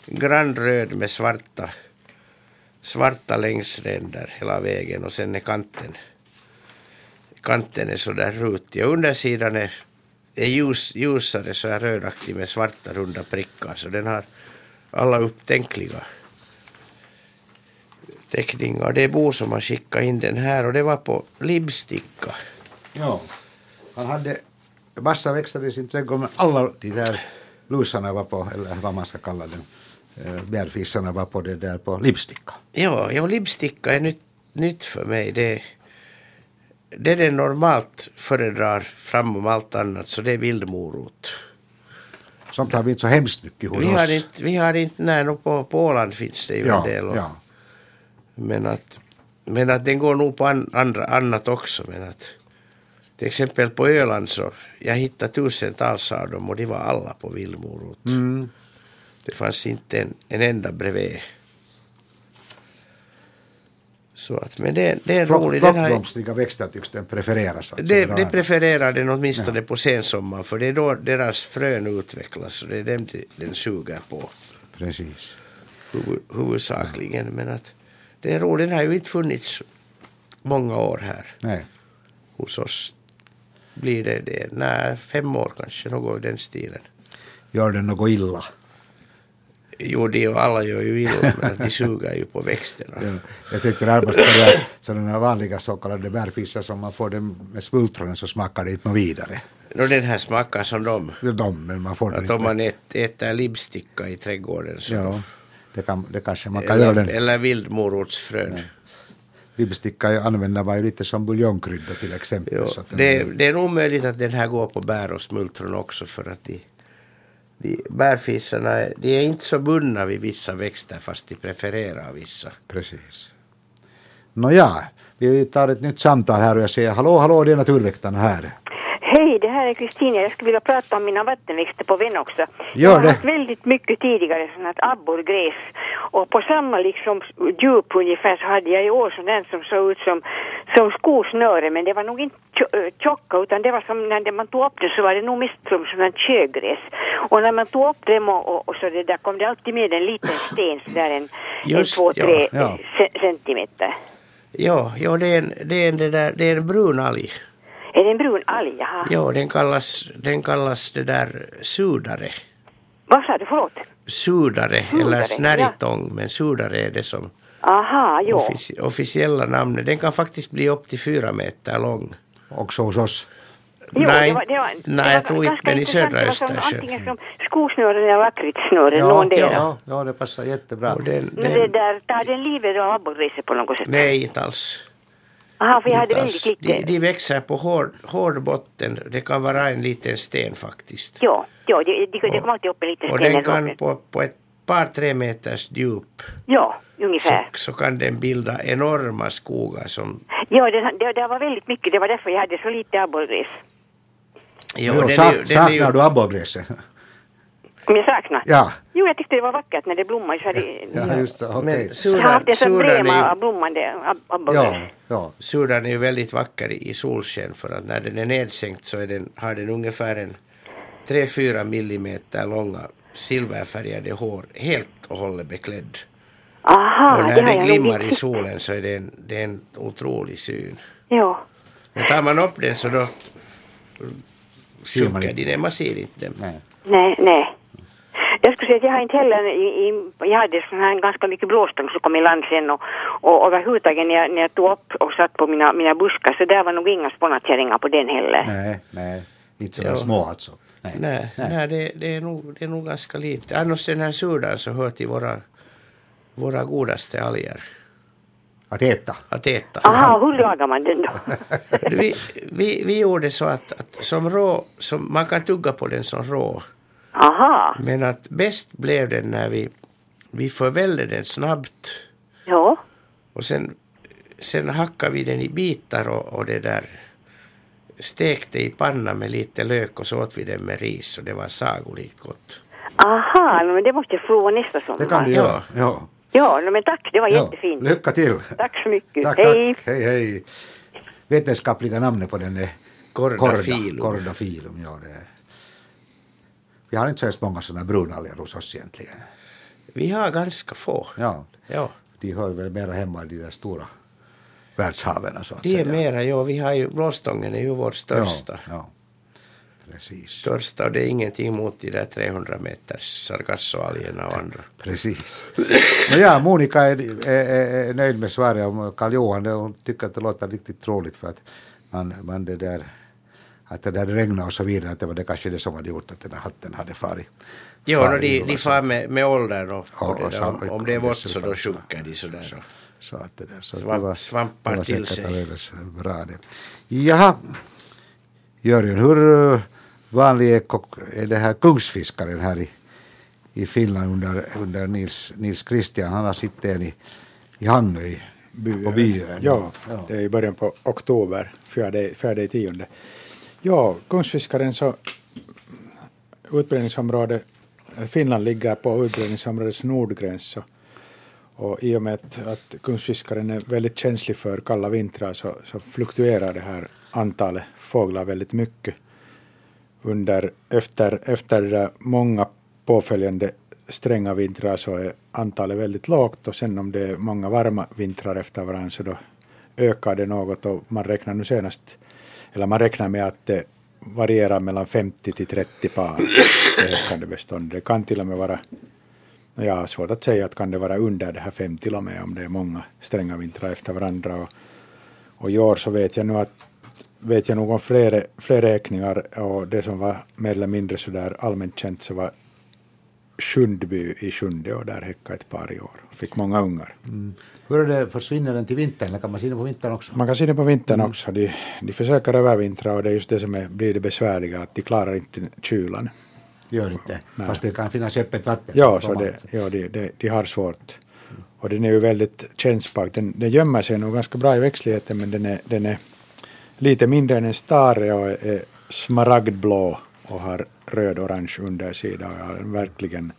grannröd med svarta, svarta längsränder hela vägen och sen är kanten kanten är så där rutig och undersidan är, är ljus, ljusare så här rödaktig med svarta runda prickar så den har alla upptänkliga teckningar. Det är Bo som har skickat in den här och det var på Libsticka. Ja, han hade massa växter i sin trädgård men alla de där lusarna var på, eller vad man ska kalla dem, eh, bärfisarna var på det där på Libsticka. Ja, ja Libsticka är nytt, nytt för mig. Det det den normalt föredrar framom allt annat så det är vildmorot. Sånt har vi inte så hemskt mycket hos vi oss. Har inte, vi har inte, nej, på, på Åland finns det ju ja, en del. Och, ja. men, att, men att den går nog på an, andra, annat också. Men att, till exempel på Öland så, jag hittade tusentals av dem och de var alla på vildmorot. Mm. Det fanns inte en, en enda bredvid. Så att, men det, det är Flock, roligt. Flockblomstriga växter tycks den prefereras. Alltså, det, det prefererar den åtminstone ja. på sensommaren för det är då deras frön utvecklas och det är dem den suger på. Precis. Huvud, huvudsakligen. Men att det är roligt, den har ju inte funnits många år här. Nej. Hos oss blir det det. Nej, fem år kanske, något i den stilen. Gör den något illa? Jo, de och alla gör ju illa, de [LAUGHS] suger ju på växterna. Ja, jag tänkte närmast på sådana vanliga så kallade bärfisar som man får dem med smultronen så smakar det inte något vidare. No, den här smakar som de. De, men man får att om man ät, äter libsticka i trädgården så. Ja, det, kan, det kanske man kan eller, göra den. Eller vildmorotsfrön. Ja. Libsticka använder man ju lite som buljongkrydda till exempel. Jo, det, det är nog möjligt att den här går på bär och smultron också för att de de, bärfisarna de är inte så bundna vid vissa växter fast de prefererar vissa. Precis. Nåja, vi tar ett nytt samtal här och jag säger hallå, hallå, det är Naturväktarna här. Hej, det här är Kristina. Jag skulle vilja prata om mina vattenväxter på vän också. Gör jag har det. haft väldigt mycket tidigare sånt här abborrgräs. Och på samma liksom djup ungefär så hade jag i år sån där som såg ut som, som skosnöre. Men det var nog inte tjocka utan det var som när man tog upp det så var det nog mest som sånt sjögräs. Och när man tog upp dem och, och, och, så det där kom det alltid med en liten sten sådär en, Just, en två, tre ja, ja. centimeter. Ja, ja det, är en, det, är en, det, där, det är en brun alg. Är det en brun alg? Jaha. Ja, den kallas, den kallas det där sudare. Vad sa du, förlåt? Sudare, sudare eller snärjtång, ja. men sudare är det som Aha, jo. Offici officiella namnet. Den kan faktiskt bli upp till fyra meter lång. Också hos oss? Jo, nej, det var, det var, nej det jag tror inte, men i södra Östersjön. Antingen som skosnören eller lakritssnören, ja, någon ja, ja, det passar jättebra. Den, den, men det där, tar den livet av abborrgräset på något sätt? Nej, inte alls. Aha, för jag hade väldigt lite... De, de växer på hård, hård botten. Det kan vara en liten sten faktiskt. Ja, ja det, det, det kommer alltid upp en liten sten. Och den kan på, på ett par, tre meters djup. Ja, ungefär. Så, så kan den bilda enorma skogar som... Ja, det, det, det var väldigt mycket. Det var därför jag hade så lite abborrgräs. Jo, jo, sa, är, saknar ju... du abborrgräset? Om jag saknar? Ja. Jo, jag tyckte det var vackert när det blommade. Så hade... ja, just det. Okay. Men jag har haft en sån brema av blommande abborrgräs. Ja, ja. Surdan är ju väldigt vacker i solsken för att när den är nedsänkt så är den, har den ungefär en 3-4 millimeter långa silverfärgade hår helt och hållet beklädd. Aha, och det när det glimmar i solen så är det en, det är en otrolig syn. Jo. Men tar man upp den så då sjunker inte. de, man ser inte dem. Nej. Nej, nej. Säga att jag har inte heller, i, i, jag hade sån här ganska mycket blåstång som kom i land sen och, och överhuvudtaget när jag, när jag tog upp och satt på mina, mina buskar så där var nog inga spånakärringar på den heller. Nej, nej. Inte Ja. små alltså. Nej. Nej, nej. det, det, är nog, det är nog ganska lite. Annars den här surdan så hör till våra, våra godaste alger Att äta. att äta. Aha, hur lagar man den då? [LAUGHS] Vi, vi, vi gjorde så att, att som rå, som, man kan tugga på den som rå. Aha, Men att bäst blev den när vi, vi förvällde den snabbt ja. och sen, sen hackade vi den i bitar och, och det där stekte i panna med lite lök och så åt vi den med ris och det var sagolikt gott. Aha, men det måste jag prova nästa sommar. Det kan du Ja. göra. Ja. Ja, men tack, det var Ja. jättefint. Lycka till. Tack så mycket. Tack, Hej. tack. Hej, hej. Vetenskapliga namnet på den är Cordafilum. Corda, Cordafilum, ja det är. Vi har inte så hemskt många sådana brunalger hos oss egentligen. Vi har ganska få. Ja, Ja, de hör väl mera hemma i de där stora världshaven så att de är säga. mera, ja vi har ju, blåstången är ju vår största. Ja, ja. Precis. Största och det är ingenting mot de där 300 meters sargassoalgerna och andra. Precis. No, ja, Monica är, är, är, är nöjd med svaret om Karl Johan. Hon tycker att det låter riktigt roligt för att man, man det där att det där regnade och så vidare, att det var det kanske det som hade gjort att den här hatten hade farit. Jo, farit de, de och far så. med, med åldern och, Ja, och det och där, så- om, om det är och vått så då så- sjunker de sådär. och- Så att det där, så Svamp- det var, svampar det var till sig. alldeles bra det. Jaha, Jörgen, hur eh, vanlig är, är det här kungsfiskaren här i, i Finland under, under Nils, Nils Christian? Han har sitt en i, i Hangö i, på Byön. Ja, det är i början på oktober, fjärde, fjärde i tionde. Ja, kungsfiskaren så utbredningsområde, eh, Finland ligger på utbredningsområdets nordgräns så, och i och med att, att kungsfiskaren är väldigt känslig för kalla vintrar så, så fluktuerar det här antalet fåglar väldigt mycket. Under, efter, efter många påföljande stränga vintrar så är antalet väldigt lågt och sen om det är många varma vintrar efter varandra så då ökar det något och man räknar nu senast, eller man räknar med att det varierar mellan 50 till 30 par [COUGHS] det ökande bestånd. Det kan till och med vara, jag har svårt att säga att kan det vara under det här fem till och med om det är många stränga vintrar efter varandra. Och, och i år så vet jag nu att vet jag nog om fler, fler räkningar och det som var mer eller mindre sådär allmänt känt så var Sjundby i Sjunde och där häckade ett par i år. Fick många ungar. Hur är det, försvinner den till vintern eller kan man se den på vintern också? Man kan se det på vintern också. De, de försöker övervintra och det är just det som är, blir det besvärliga att de klarar inte kylan. Gör inte, Nej. fast det kan finnas öppet vatten. Ja, så det, ja de, de, de har svårt. Och den är ju väldigt kännsprak. Den, den gömmer sig nog ganska bra i växtligheten men den är, den är lite mindre än en stare och är smaragdblå och har röd-orange undersida och är en verkligen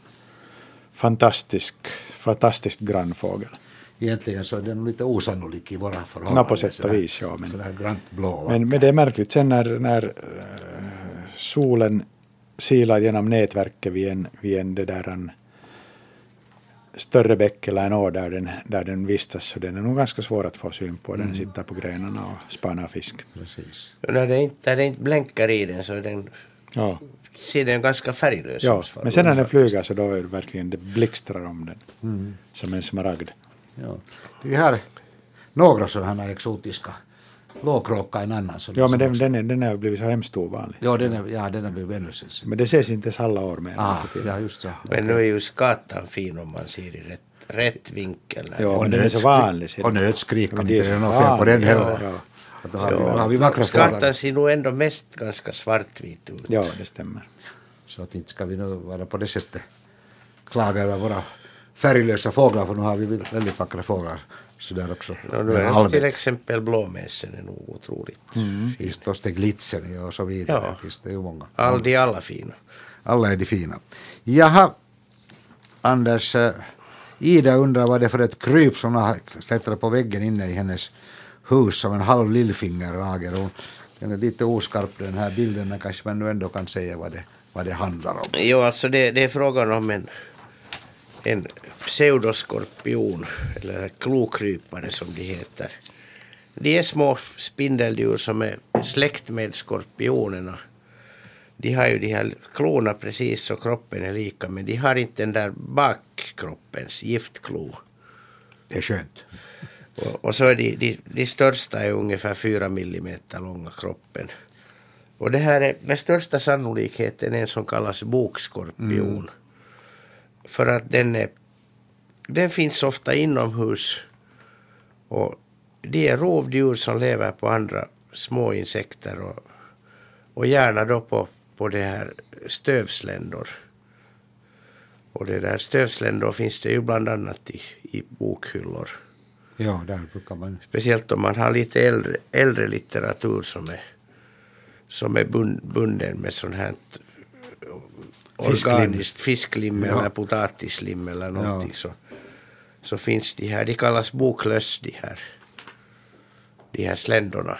fantastisk, fantastiskt grann fågel. Egentligen så är den lite osannolik i våra förhållanden. Nå, på sätt och vis, ja, men- grant blå. Men, men det är märkligt, sen när, när eh, solen silar genom nätverket vid en, vid en, det där, en större bäck eller en å där den, där den vistas, så den är nog ganska svår att få syn på. Den sitter på grenarna och spanar fisk. Precis. Och när det inte, när det inte blänkar i den så är den, Ja, ser den ganska färglös ja. ut. men sen när den flyger så då är det verkligen, det blixtrar om den. Som en smaragd. Ja. Vi har några sådana här exotiska. Blåkråka är en annan. Som Ja, men den, den, är, den har blivit så hemskt ovanlig. Ja, den är, ja, den är blivit ännu sällsynt. Men det ses inte alla år mer. Ah, ja, just det. Men nu är ju skatan fin om man ser i rätt, rätt vinkel. Ja, den- men den är så vanlig. Och du. nötskrik kan Men inte är det är så något fel på den heller. Ja, ja. Då har, vi, har vi vackra Skatan ser nog ändå mest ganska svartvit ut. ja, det stämmer. Så att inte ska vi nu vara på det sättet klaga över våra färglösa fåglar för nu har vi väldigt vackra fåglar sådär också. Och nu är till exempel blåmässen är nog otroligt fin. Finns det Steglitzen och så vidare. Ja. Finns det ju många. All, de är alla fina. Alla är de fina. Jaha, Anders. Ida undrar vad det är för ett kryp som har klättrat på väggen inne i hennes hus som en halv lillfingerlager. Den är lite oskarp den här bilden men kanske man nu ändå kan säga vad det, vad det handlar om. Jo, alltså det, det är frågan om en, en pseudoskorpion, eller klokrypare som de heter. De är små spindeldjur som är släkt med skorpionerna. De har ju de här klorna precis så kroppen är lika, men de har inte den där bakkroppens giftklo. Det är skönt. Och, och så är de, de, de största är ungefär fyra millimeter långa kroppen. Och det här är med största sannolikheten en som kallas bokskorpion. Mm. För att den, är, den finns ofta inomhus. Och de är rovdjur som lever på andra små insekter och, och gärna då på, på det här stövsländor. Och det där stövsländor finns det ju bland annat i, i bokhyllor. Ja, där brukar man... Speciellt om man har lite äldre, äldre litteratur som är, som är bund, bunden med sånt här organiskt fisklim Ja. eller potatislim eller någonting Ja. så, så finns de här, de kallas boklöss de här, de här sländorna.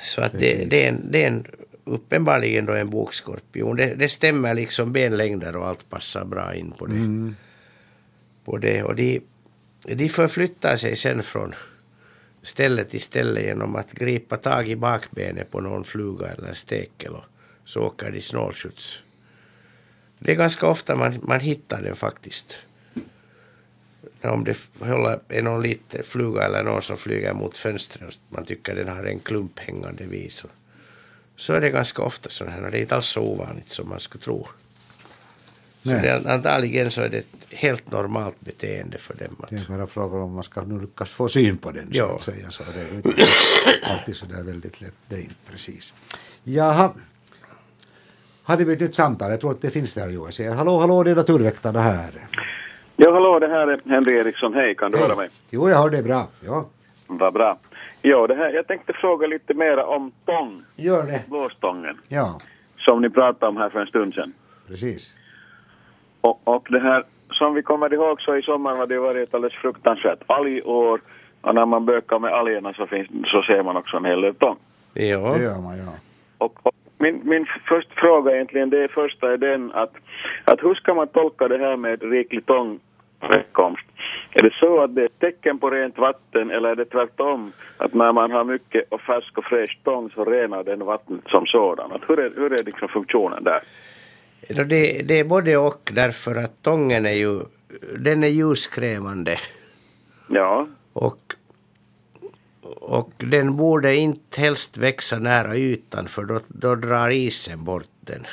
Så att det, det, är en, det är en, uppenbarligen då en bokskorpion. Det, det stämmer liksom benlängder och allt passar bra in på det. På det. Och de, de förflyttar sig sen från ställe till ställe genom att gripa tag i bakbenet på någon fluga eller stekel och så åker de snålskjuts. Det är ganska ofta man, man hittar den faktiskt. Om det håller, är någon liten fluga eller någon som flyger mot fönstret och man tycker den har en klump hängande vid så, så är det ganska ofta sådana här. och Det är inte alls så ovanligt som man skulle tro. Så Nej. det, är- antagligen så är det ett helt normalt beteende för dem. Att, Det är bara frågan om man ska nu lyckas få syn på den så Ja. att säga. Så det är inte alltid så där väldigt lätt. Det är inte precis. Jaha. Hade vi ett nytt samtal? Jag tror att det finns där Joel. Säger hallå, hallå, det är Naturväktarna här. Ja, hallå, det här är Henry Eriksson. Hej, kan du höra mig? Jo, jag hör det bra. Ja, Vad bra. Ja, det här, jag tänkte fråga lite mer om tång, gör det. blåstången, Ja, som ni pratade om här för en stund sedan. precis. Och, och det här, som vi kommer ihåg så i sommar har det varit alldeles fruktansvärt algår. Och när man bökar med algerna så, finns, så ser man också en hel del tång. ja. Det gör man, ja. Och, och min, min första fråga egentligen, det är första är den att, att hur ska man tolka det här med riklig tångförekomst? Är det så att det är tecken på rent vatten eller är det tvärtom att när man har mycket och färsk och fräsch tång så renar den vattnet som sådan? Att hur är, hur är liksom funktionen där? Det, det är både och därför att tången är ju, den är ljuskrävande Ja, och, och den borde inte helst växa nära ytan för då, då drar isen bort den.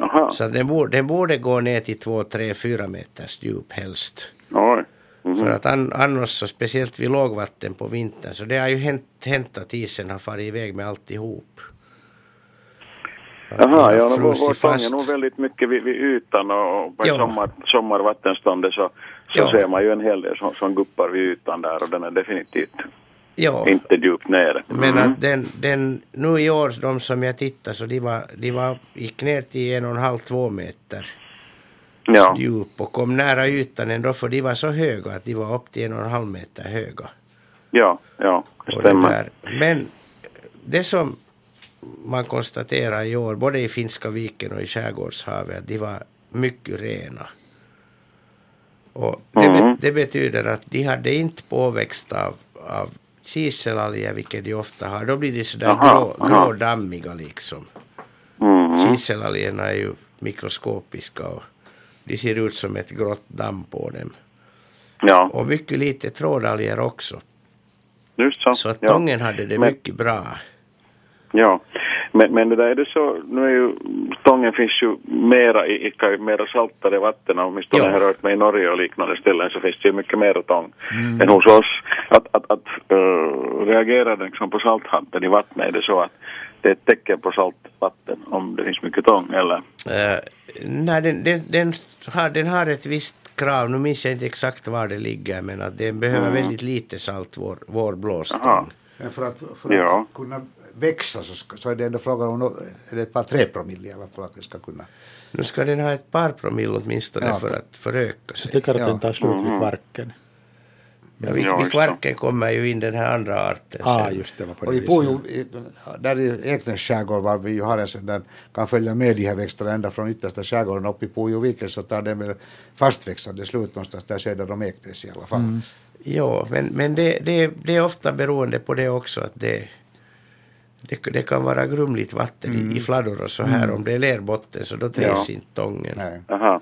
aha, Så den, borde, den borde gå ner till 2, 3, 4 meters djup helst. oj. Mhm. För att an, annars, så speciellt vid lågvatten på vintern, så det har ju hänt, hänt att isen har farit iväg med alltihop. De Jaha, ja, tång är fast. nog väldigt mycket vid, vid ytan och, på Ja. sommar, sommarvattenståndet så, så Ja. ser man ju en hel del som, som guppar vid ytan där och den är definitivt Ja. inte djupt nere. Men Mm. att den, den, nu i år, de som jag tittade, så de, var, de var, gick ner till en och en halv, två meter Ja, djup och kom nära ytan ändå, för de var så höga att de var upp till en och en halv meter höga. ja, ja, det det stämmer. där. Men det som man konstaterar i år, både i Finska viken och i Skärgårdshavet, att de var mycket rena. Och det, Mhm. det betyder att de hade inte påväxt av, av kiselalger, vilket de ofta har. Då blir de sådär grå, grådammiga liksom. Mhm. Kiselalgerna är ju mikroskopiska och de ser ut som ett grått damm på dem. Ja, Och mycket lite trådalger också. just så. Så att ja. tången hade det Men- mycket bra. Ja, men, men det där är det så, nu är ju, stången finns ju mera i, i mera saltare vatten, åtminstone Ja. jag har rört mig i Norge och liknande ställen så finns det ju mycket mera tång än hos oss. Att, att, att uh, reagera liksom på salthalten i vattnet, är det så att det är ett tecken på saltvatten om det finns mycket tång eller? Uh, nej, den, den, den, har, den har ett visst krav, nu minns jag inte exakt var det ligger, men att den behöver väldigt lite salt, vår, vår blåstång. Aha. Men för att, för Ja. att kunna växa så, ska, så är det ändå frågan om är det ett par tre promille i alla fall att det ska kunna. Nu ska den ha ett par promille åtminstone Ja. för att föröka Jag sig. tycker att Ja. den tar slut vid kvarken. Ja vid, Ja, vid Kvarken kommer ju in den här andra arten. Ah, sen. just det var på Och det vi bor ju där i Eknäs skärgård var vi ju har en sån där kan följa med de här växterna ända från yttersta skärgården upp i Pujoviken så tar den väl fastväxande slut någonstans där söder om Eknäs i alla fall. Mm. Jo, men, men det, det, det är ofta beroende på det också att det, det, det kan vara grumligt vatten Mm. i, fladdor och så här. Om det är lerbotten så då trivs inte tången. Nej. Aha.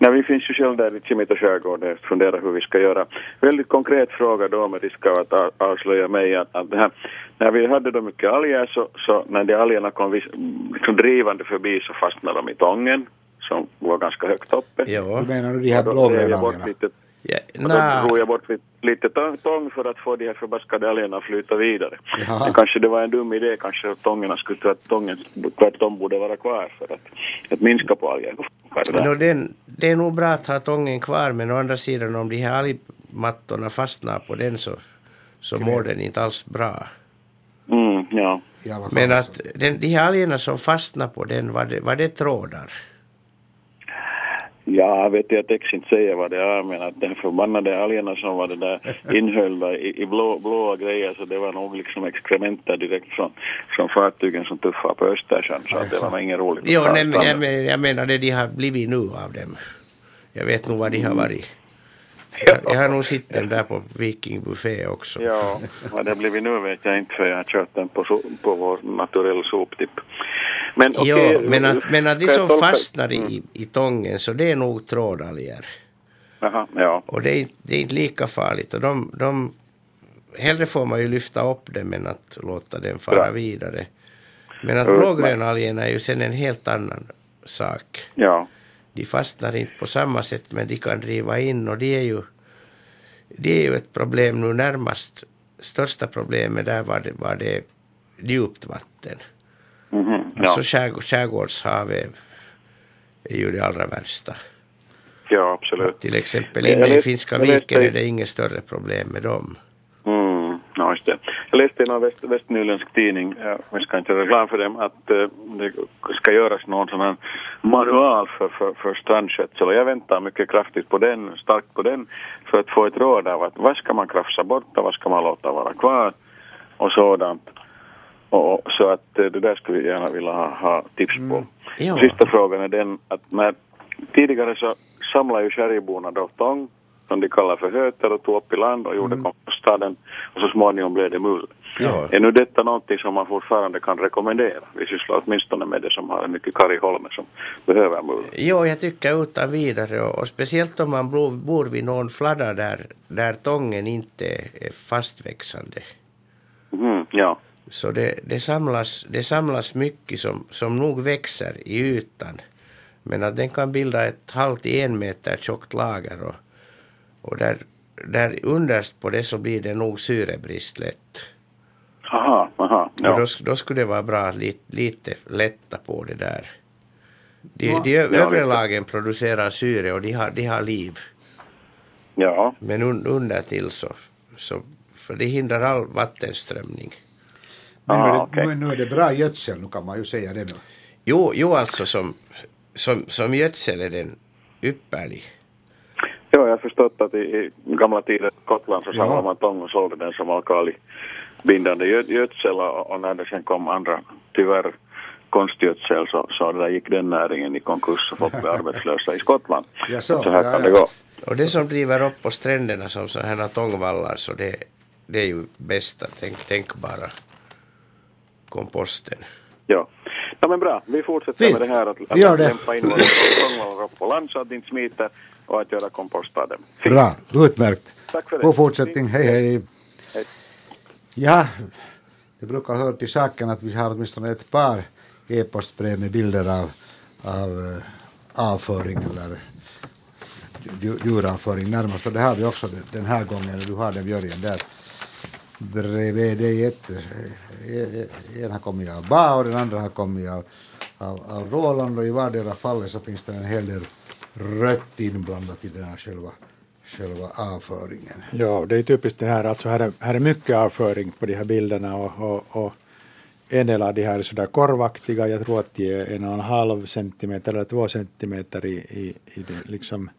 Nej, vi finns ju själv där i Kimita skärgård och funderar hur vi ska göra. Väldigt konkret fråga då med risk av att avslöja mig att, att det här, när vi hade då mycket alger så, så när de algerna kom vis, liksom drivande förbi så fastnade de i tången som var ganska högt uppe. Jo. Du menar du de här blågröna algerna? Ja, och då drog jag bort lite, tång- för att få de här förbaskade algerna att flyta vidare. Jaha. Men kanske det var en dum idé, kanske att tångerna skulle tro att tången tvärtom borde vara kvar för att, att minska på algerna. no, den, det är nog bra att ha tången kvar men å andra sidan om de här algmattorna fastnar på den så, så mår den inte alls bra. Mm, ja. Men att den, de här algerna som fastnar på den, var det, var det trådar? Ja, vet jag inte säga vad det är, men att den förbannade algerna som var det där [LAUGHS] inhöljda i, i blå, blåa grejer, så det var nog liksom exkrementer direkt från, från fartygen som tuffade på Östersjön, så att det var nog inget roligt. Jo, nej, jag, men, jag menar det de har blivit nu av dem. Jag vet nog vad de har varit. Jag, jag har nog sett dem där på Viking Buffé också. Ja, vad det blivit nu vet jag inte, för jag har kört den på, so- på vår naturell soptipp. Men okej, jo, men att, men att de som tolka- fastnar Mm. i, i tången så det är nog trådalger. Jaha, ja. Och det är, inte- det är inte lika farligt. Och de, de, hellre får man ju lyfta upp dem än att låta dem fara Bra. vidare. Men att blågrönalgerna är ju sen en helt annan sak. Ja, De fastnar inte på samma sätt men de kan driva in och det är ju, det är ju ett problem nu närmast. Största problemet där var det, var det djupt vatten. ja. Alltså skärgård, skärgårdshavet är ju det allra värsta. ja, absolut. Till exempel inne i Finska viken är det inget större problem med dem. Mm, ja, just det. Jag läste i någon väst, västnyländsk tidning, ja, vi ska inte göra reklam för dem, att eh, det ska göras någon sån här manual för, för, för strandskötsel och jag väntar mycket kraftigt på den, starkt på den, för att få ett råd av att vad ska man krafsa bort och vad ska man låta vara kvar och sådant. Och, så att eh, det där skulle vi gärna vilja ha, ha tips på. Ja. Sista frågan är den att när tidigare så samlade ju skärgårdsborna då tång som de kallar för höter och tog upp i land och gjorde kompostaden och så småningom blev det mull. Ja. Är nu detta någonting som man fortfarande kan rekommendera? Vi sysslar åtminstone med det som har en mycket karg holme som behöver mull. Jo, jag tycker utan vidare och, och speciellt om man bor, bor vid någon fladda där, där tången inte är fastväxande. Mm, ja, Så det, det, samlas, det samlas mycket som, som nog växer i ytan. Men att den kan bilda ett halv till en meter tjockt lager och, och där, där underst på det så blir det nog syrebrist lätt. aha, aha, Och ja. då, då skulle det vara bra att lite, lite lätta på det där. De, Ja. de övre lagen producerar syre och de har, de har liv. ja. Men un, under till så, så, för det hindrar all vattenströmning. Men nu, är Ah, det, okej. nu, nu är det bra gödsel, nu kan man ju säga det nu. Jo, jo alltså som, som, som gödsel är den ypperlig. Ja, jag har förstått att i, i gamla tider i Skottland så Ja. samlade man tång och sålde den som alkalibindande gö- gödsel och, och när det sen kom andra, tyvärr, konstgödsel så, så där gick den näringen i konkurs och [LAUGHS] folk blev arbetslösa i Skottland. Ja, så, så här ja, kan ja. det gå. Och det som driver upp på stränderna som sådana här tångvallar så det, det är ju bästa tänk, tänkbara komposten. Ja. ja, men bra. Vi fortsätter Fint. med det här att, att det. lämpa in våra tångvallar upp på land så att det inte smiter och att göra kompost av dem. Fint. Bra, utmärkt. Tack för det. God fortsättning, hej hej. Hej. Ja, det brukar höra till saken att vi har åtminstone ett par e-postbrev med bilder av, av eh, avföring eller dju- djuravföring närmast. Och det har vi också den här gången. Du har den Björgen där bredvid dig. Ett, eh, en har kommit av Ba och den andra har kommit av, av, av Roland och i vardera fallet så finns det en hel del rött inblandat i den här själva, själva avföringen. Ja, det är typiskt det här, alltså här är, här är mycket avföring på de här bilderna och, och, och en del av de här är sådär korvaktiga, jag tror att de är en och en halv centimeter eller två centimeter i, i, i det, liksom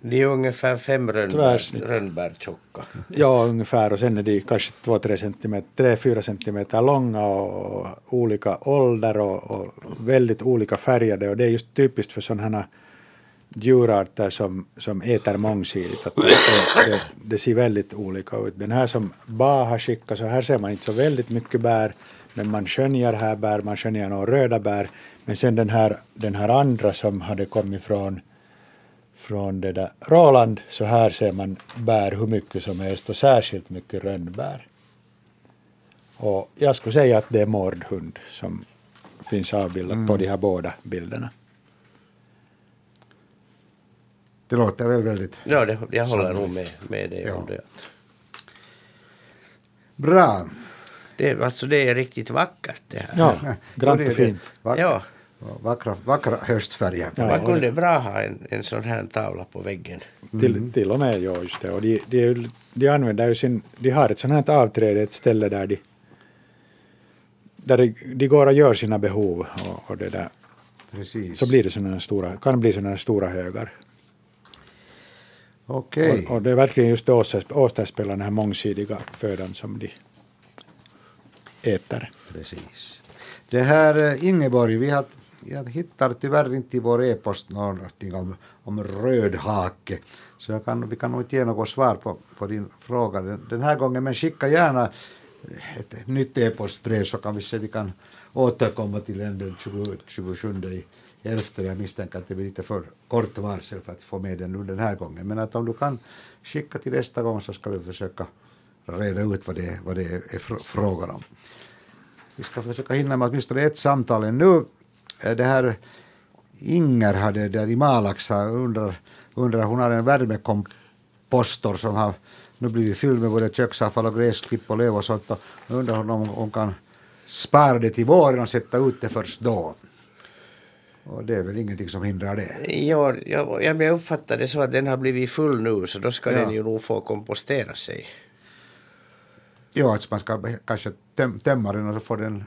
De är ungefär fem rönnbär, tjocka. Ja, ungefär. Och sen är de kanske 2-3 centimeter, 3-4 centimeter långa och olika ålder och, och väldigt olika färgade. Och det är just typiskt för sådana här djurarter som, som äter mångsidigt. Att det, det, det ser väldigt olika ut. Den här som Ba har skickat, så här ser man inte så väldigt mycket bär. Men man skönjer här bär, man skönjer några röda bär. Men sen den här, den här andra som hade kommit från från det där Roland så här ser man bär hur mycket som helst och särskilt mycket rönnbär. Och jag skulle säga att det är mårdhund som finns avbildat på de här båda bilderna. Det låter väl väldigt Ja, det, jag håller nog med, med dig Ja. om det. bra. det. Alltså det är riktigt vackert det här. Ja, Ja, grant det är och fint. Vack- Ja, Vackra, vackra höstfärger. Ja. man kunde bra ha en, en sån här tavla på väggen. Till, till och med, ja just det. Och de, de, de använder ju sin, de har ett sånt här avträde, ett ställe där de, där de, de går och gör sina behov och, och det där. Precis. Så blir det såna stora, kan bli sådana stora högar. Okej. Och, och det är verkligen just återspeglar den här mångsidiga födan som de äter. Precis. Det här eh, Ingeborg, vi har, jag hittar tyvärr inte i vår e-post någonting om, om rödhake. Så jag kan, vi kan nog inte ge något svar på, på din fråga den, den här gången. Men skicka gärna ett, nytt e-postbrev så kan vi se vi kan återkomma till den den 20, 27 i elfte. Jag misstänker att det blir lite för kort varsel för att få med den nu den här gången. Men att om du kan skicka till nästa gång så ska vi försöka reda ut vad det, vad det är fr- frågan om. Vi ska försöka hinna med åtminstone ett samtal nu. Eh, det här Inger hade där i Malax undrar, undrar, hon har en värmekompostor som har nu blivit fylld med både köksavfall och gräsklipp och löv och sånt. Och nu undrar hon om hon kan spara det till våren och sätta ut det först då. Och det är väl ingenting som hindrar det. Ja, jag, jag, uppfattar det så att den har blivit full nu så då ska Ja. den ju nog få kompostera sig. Ja, att man ska kanske töm, tömma den och så får den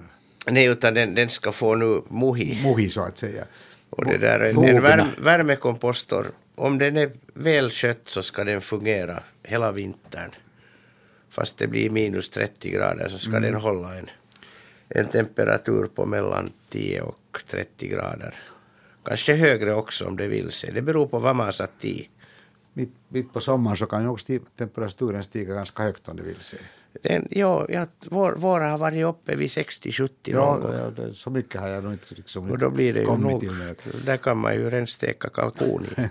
Nej, utan den, den ska få nu mohi. mohi så att säga. Och det där, en, en värme, värmekompostor, om den är väl skött så ska den fungera hela vintern. Fast det blir minus 30 grader så ska Mm. den hålla en, en temperatur på mellan 10 och 30 grader. Kanske högre också om det vill sig. Det beror på vad man har satt i. Mitt, mitt på sommaren så kan ju också temperaturen stiga ganska högt om det vill sig. Den, ja, ja, vår, våra har varit uppe vid 60-70 Ja, någon ja det, så mycket har jag nog inte liksom Och då blir det ju kommit nog, till med. där kan man ju redan steka kalkon i. [LAUGHS]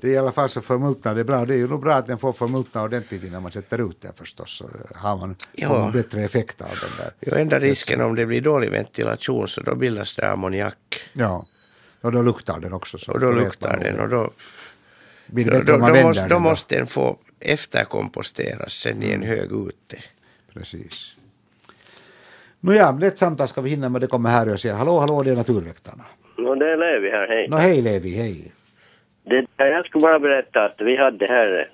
Det är i alla fall så förmultnar det bra. Det är ju nog bra att den får förmultna ordentligt innan man sätter ut den förstås. Så har man, Ja. får man bättre effekt av den där. Jo, enda risken om det blir dålig ventilation så då bildas det ammoniak. Ja. Och då luktar den också. Så Och då luktar den och då, då, då, då, måste, då måste den få efterkomposteras sen i en hög ute. Precis. Nåja, lätt samtal ska vi hinna med. Det kommer här och säger hallå, hallå, det är Naturväktarna. No, det är Levi här, hej. Nå, hej Levi, hej. Det, jag skulle bara berätta att vi hade här eh,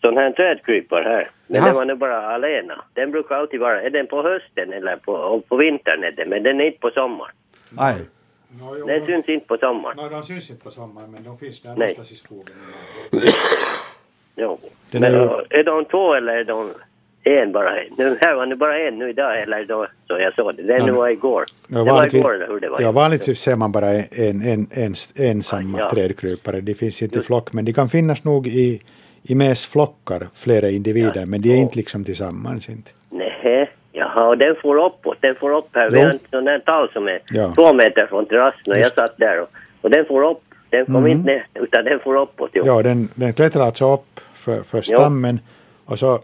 sån här trädkrypare här. Men Jaha. den var nu bara alena. Den brukar alltid vara, är den på hösten eller på, på vintern är den, men den är inte på sommaren. Aj. Den syns inte på sommaren. No, de syns inte på sommaren men de finns där Nej. någonstans i skogen. Jo. Den men är ju- är de två eller är de en bara? Nu, här var det bara en nu idag eller då, så jag såg det. Den Ja, var igår. Ja, det var igår eller hur det var? ja, vanligtvis ser man bara en, en, en, ensamma Ja. trädkrypare. De finns inte i flock, men de kan finnas nog i, i mest flockar, flera individer, men de är inte liksom tillsammans. Inte. Nej, jaha, och den får uppåt. Den får upp här. Vi har en sån där tall som är Ja. två meter från terrassen och jag satt där och, och den får upp. Den kom Mhm. inte ner, utan den får uppåt. Jo. Ja, den, den klättrar alltså upp för, för stammen och så,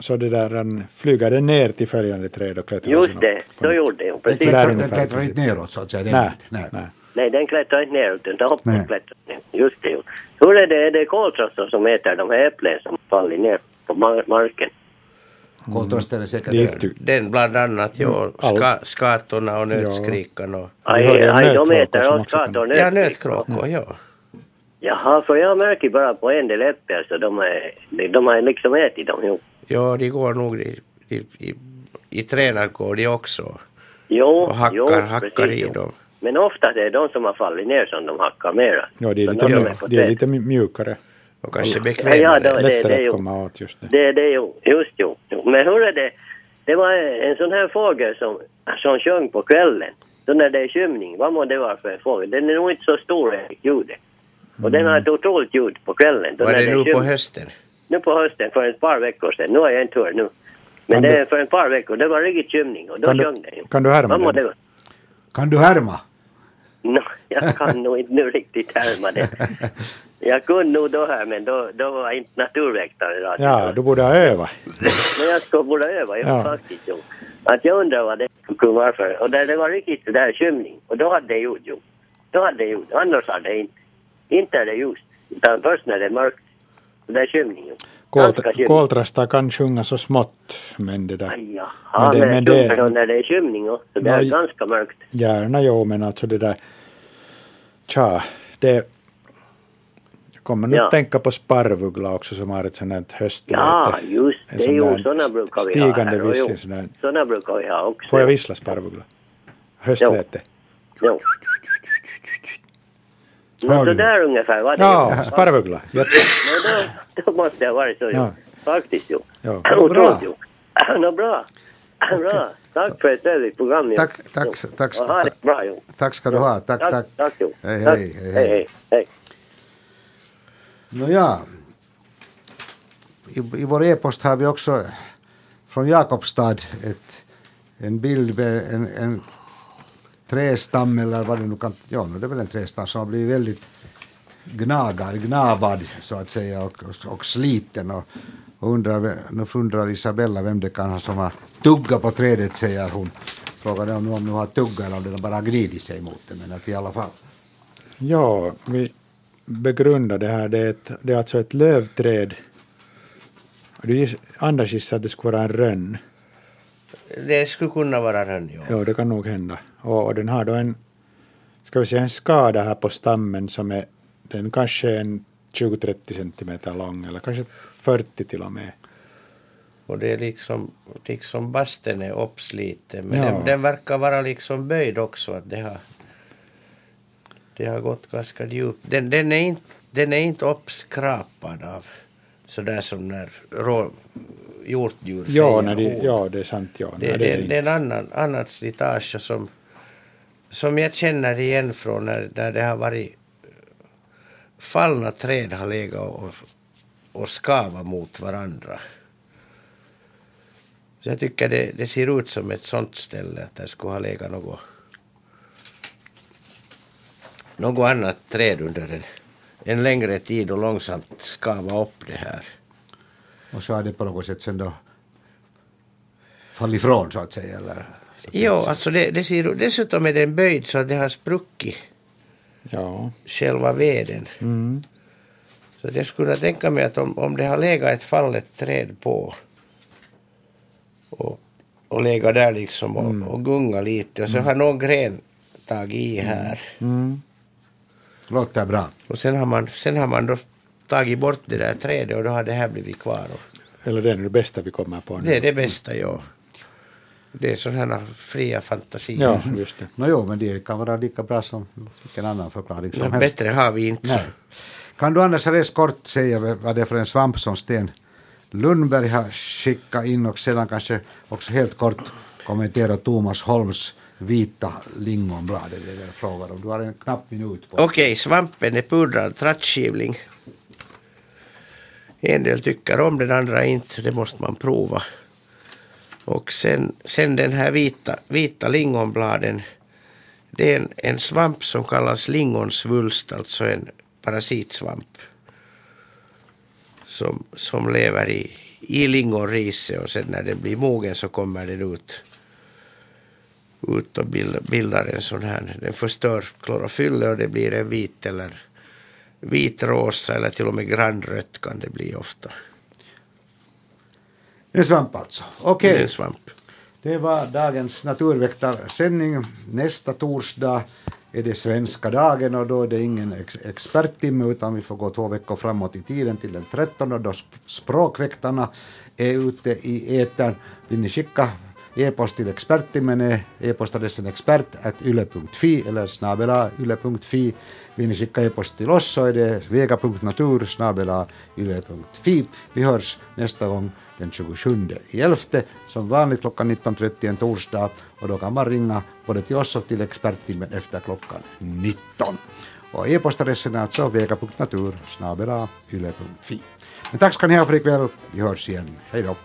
så det där, den flyger den ner till följande träd och klättrar Just det, upp. så gjorde den. Den Precis. Den ungefär, klättrar inte neråt så att säga. Den, Nej, nej. nej. Nej, den klättrar inte ner utan den uppåt Nej. klättrar ner. Just det. jo. Hur är det? Är det koltrastar som äter de här äpplen som faller ner på mar- marken? Koltrasten är säkert Det du- Den bland annat, ja, Mm, ska, skatorna och nötskrikan och... Aj, aj, de äter också kan- skator Ja, nötkråkor, ja. Jaha, för jag märker bara på en del äpplen så de, är, de, de har liksom ätit dem. Jo, Ja, de går nog i, i, i, i tränar går de också jo och hackar, jo, hackar precis, i jo. dem. Men ofta är det de som har fallit ner som de hackar mera. Ja, de är lite, när mju- på de är lite mj- mjukare. Och kanske Ja, bekvämare. ja, då, det, det, Lättare är att ju, komma åt just det. det, det ju, just jo. Men hur är det? Det var en sån här fågel som, som sjöng på kvällen. Så när det är skymning, vad må det vara för en fågel? Den är nog inte så stor ljudet. Och den har ett otroligt ljud på kvällen. Då Var det nu på hösten? Nu på hösten, för ett par veckor sedan. Nu har jag inte hört nu. Men Kan det är för ett par veckor, det var riktigt skymning och då Kan sjöng den kan du härma den? det? Kan du härma? No, jag kan nog inte nu riktigt härma det. [LAUGHS] Jag kunde nog då här, men då, då var jag inte naturväktare. Ja, du borde ha övat. Men jag skulle borde öva, jag Ja. faktiskt. Jo. Att jag undrar vad det kunde vara för. Och där det var riktigt där skymning. Och då hade det ljud, jo. Då hade det ljud. Annars hade det inte. Inte är det ljust. Utan först när det är mörkt. Det där skymning, jo. Ganska Kolt, skymning. koltrastar kan sjunga så smått, men det där... Jaha, Men det- men, det, det- när det är skymning, jo. Så det är ganska mörkt. Gärna jo, men alltså det där... Tja, det... Jag kommer nu Ja. tänka på sparvuggla också som har ett sånt här höstläte. Ja, just det. Jo, sådana brukar vi ha Stigande här. Och vissling. jo. Sådana brukar vi ha också. Får jag vissla sparvuggla? Höstläte. Jo. Hör Men du? så där ungefär det. Ja, sparvuggla. [LAUGHS] Ja. Då, då måste det ha varit så, Ja. ja. Faktiskt, jo. Ja. [CLEARS THROAT] Otroligt, Bra. jo. [CLEARS THROAT] Nå, bra. [CLEARS THROAT] Bra. Tack för ett trevligt program. Tack, tack, tack. Tack ska du ha. Tack, tack. Tack, hej, hej. hej, hej. Nåja, i, i vår e-post har vi också från Jakobstad ett, en bild med en, en trästam eller vad det nu kan, ja det är väl en trästam som har blivit väldigt gnagad, gnavad så att säga och, och, och sliten och, och undrar, nu undrar Isabella vem det kan ha som har tuggat på trädet säger hon. Frågan är om de nu har tuggat eller om den bara har gridit sig mot det men att i alla fall. Ja, vi begrundar det här. Det är, ett, det är alltså ett lövträd. Du giss- Anders gissade att det skulle vara en rönn. Det skulle kunna vara rönn, ja. Ja, det kan nog hända. Och, och den har då en, ska vi säga en skada här på stammen som är, den kanske är en 20-30 centimeter lång eller kanske 40 till och med. Och det är liksom, liksom basten är uppsliten. Men Ja. den, den verkar vara liksom böjd också. Att det har, det har gått ganska djupt. Den, den, är inte, den är inte uppskrapad av sådär som när rå, hjortdjur Ja, när de, horn. ja, det är sant. Ja. Det, det, är det, är en annan, annat slitage som, som jag känner igen från när, när det har varit fallna träd har legat och, och skavat mot varandra. Så jag tycker det, det ser ut som ett sånt ställe att det skulle ha legat något, något annat träd under en, en längre tid och långsamt skava upp det här. Och så har det på något sätt sen då fallit ifrån så att säga eller? Jo, alltså det, det ser, ut- dessutom är den böjd så att det har spruckit Ja. själva veden. Mm. Så jag skulle kunna tänka mig att om, om det har legat ett fallet träd på och, och legat där liksom och, och gunga lite och så har någon gren tagit i här. Mm. Låter bra. Och sen har, man, sen har man då tagit bort det där trädet och då har det här blivit kvar. Eller det är det bästa vi kommer på nu. det är det bästa, ja. Det är sådana fria fantasier. Ja, just det. Nå jo, men det kan vara lika bra som vilken annan förklaring som Nå, helst. bättre har vi inte. Nej. Kan du Anders Res kort säga vad det är för en svamp som Sten Lundberg har skickat in och sedan kanske också helt kort kommentera Thomas Holms vita lingonblad. Det är det jag frågar om. Du har en knapp minut på Okej, svampen är pudrad trattskivling. En del tycker om den, andra inte. Det måste man prova. Och sen, sen den här vita, vita lingonbladen. Det är en, en svamp som kallas lingonsvulst, alltså en parasitsvamp. Som, som lever i, i lingonriset och sen när den blir mogen så kommer den ut ut och bildar, bildar en sån här, den förstör klorofyllet och det blir en vit eller vitrosa eller till och med grannrött kan det bli ofta. En svamp alltså. Okej, en svamp. det var dagens naturväktarsändning. Nästa torsdag är det svenska dagen och då är det ingen ex experttimme utan vi får gå två veckor framåt i tiden till den 13 då sp- språkväktarna är ute i etern. Vill ni skicka E-post till experttimmen är e-postadressen expert.yle.fi eller snabela yle.fi. Vill ni skicka e-post till oss så är det vega.natur yle.fi. Vi hörs nästa gång den 27 11 som vanligt klockan 19.30 en torsdag och då kan man ringa både till oss och till experttimmen efter klockan 19. Och e-postadressen är alltså vega.natur yle.fi. Men tack ska ni ha för ikväll. Vi hörs igen. Hej då.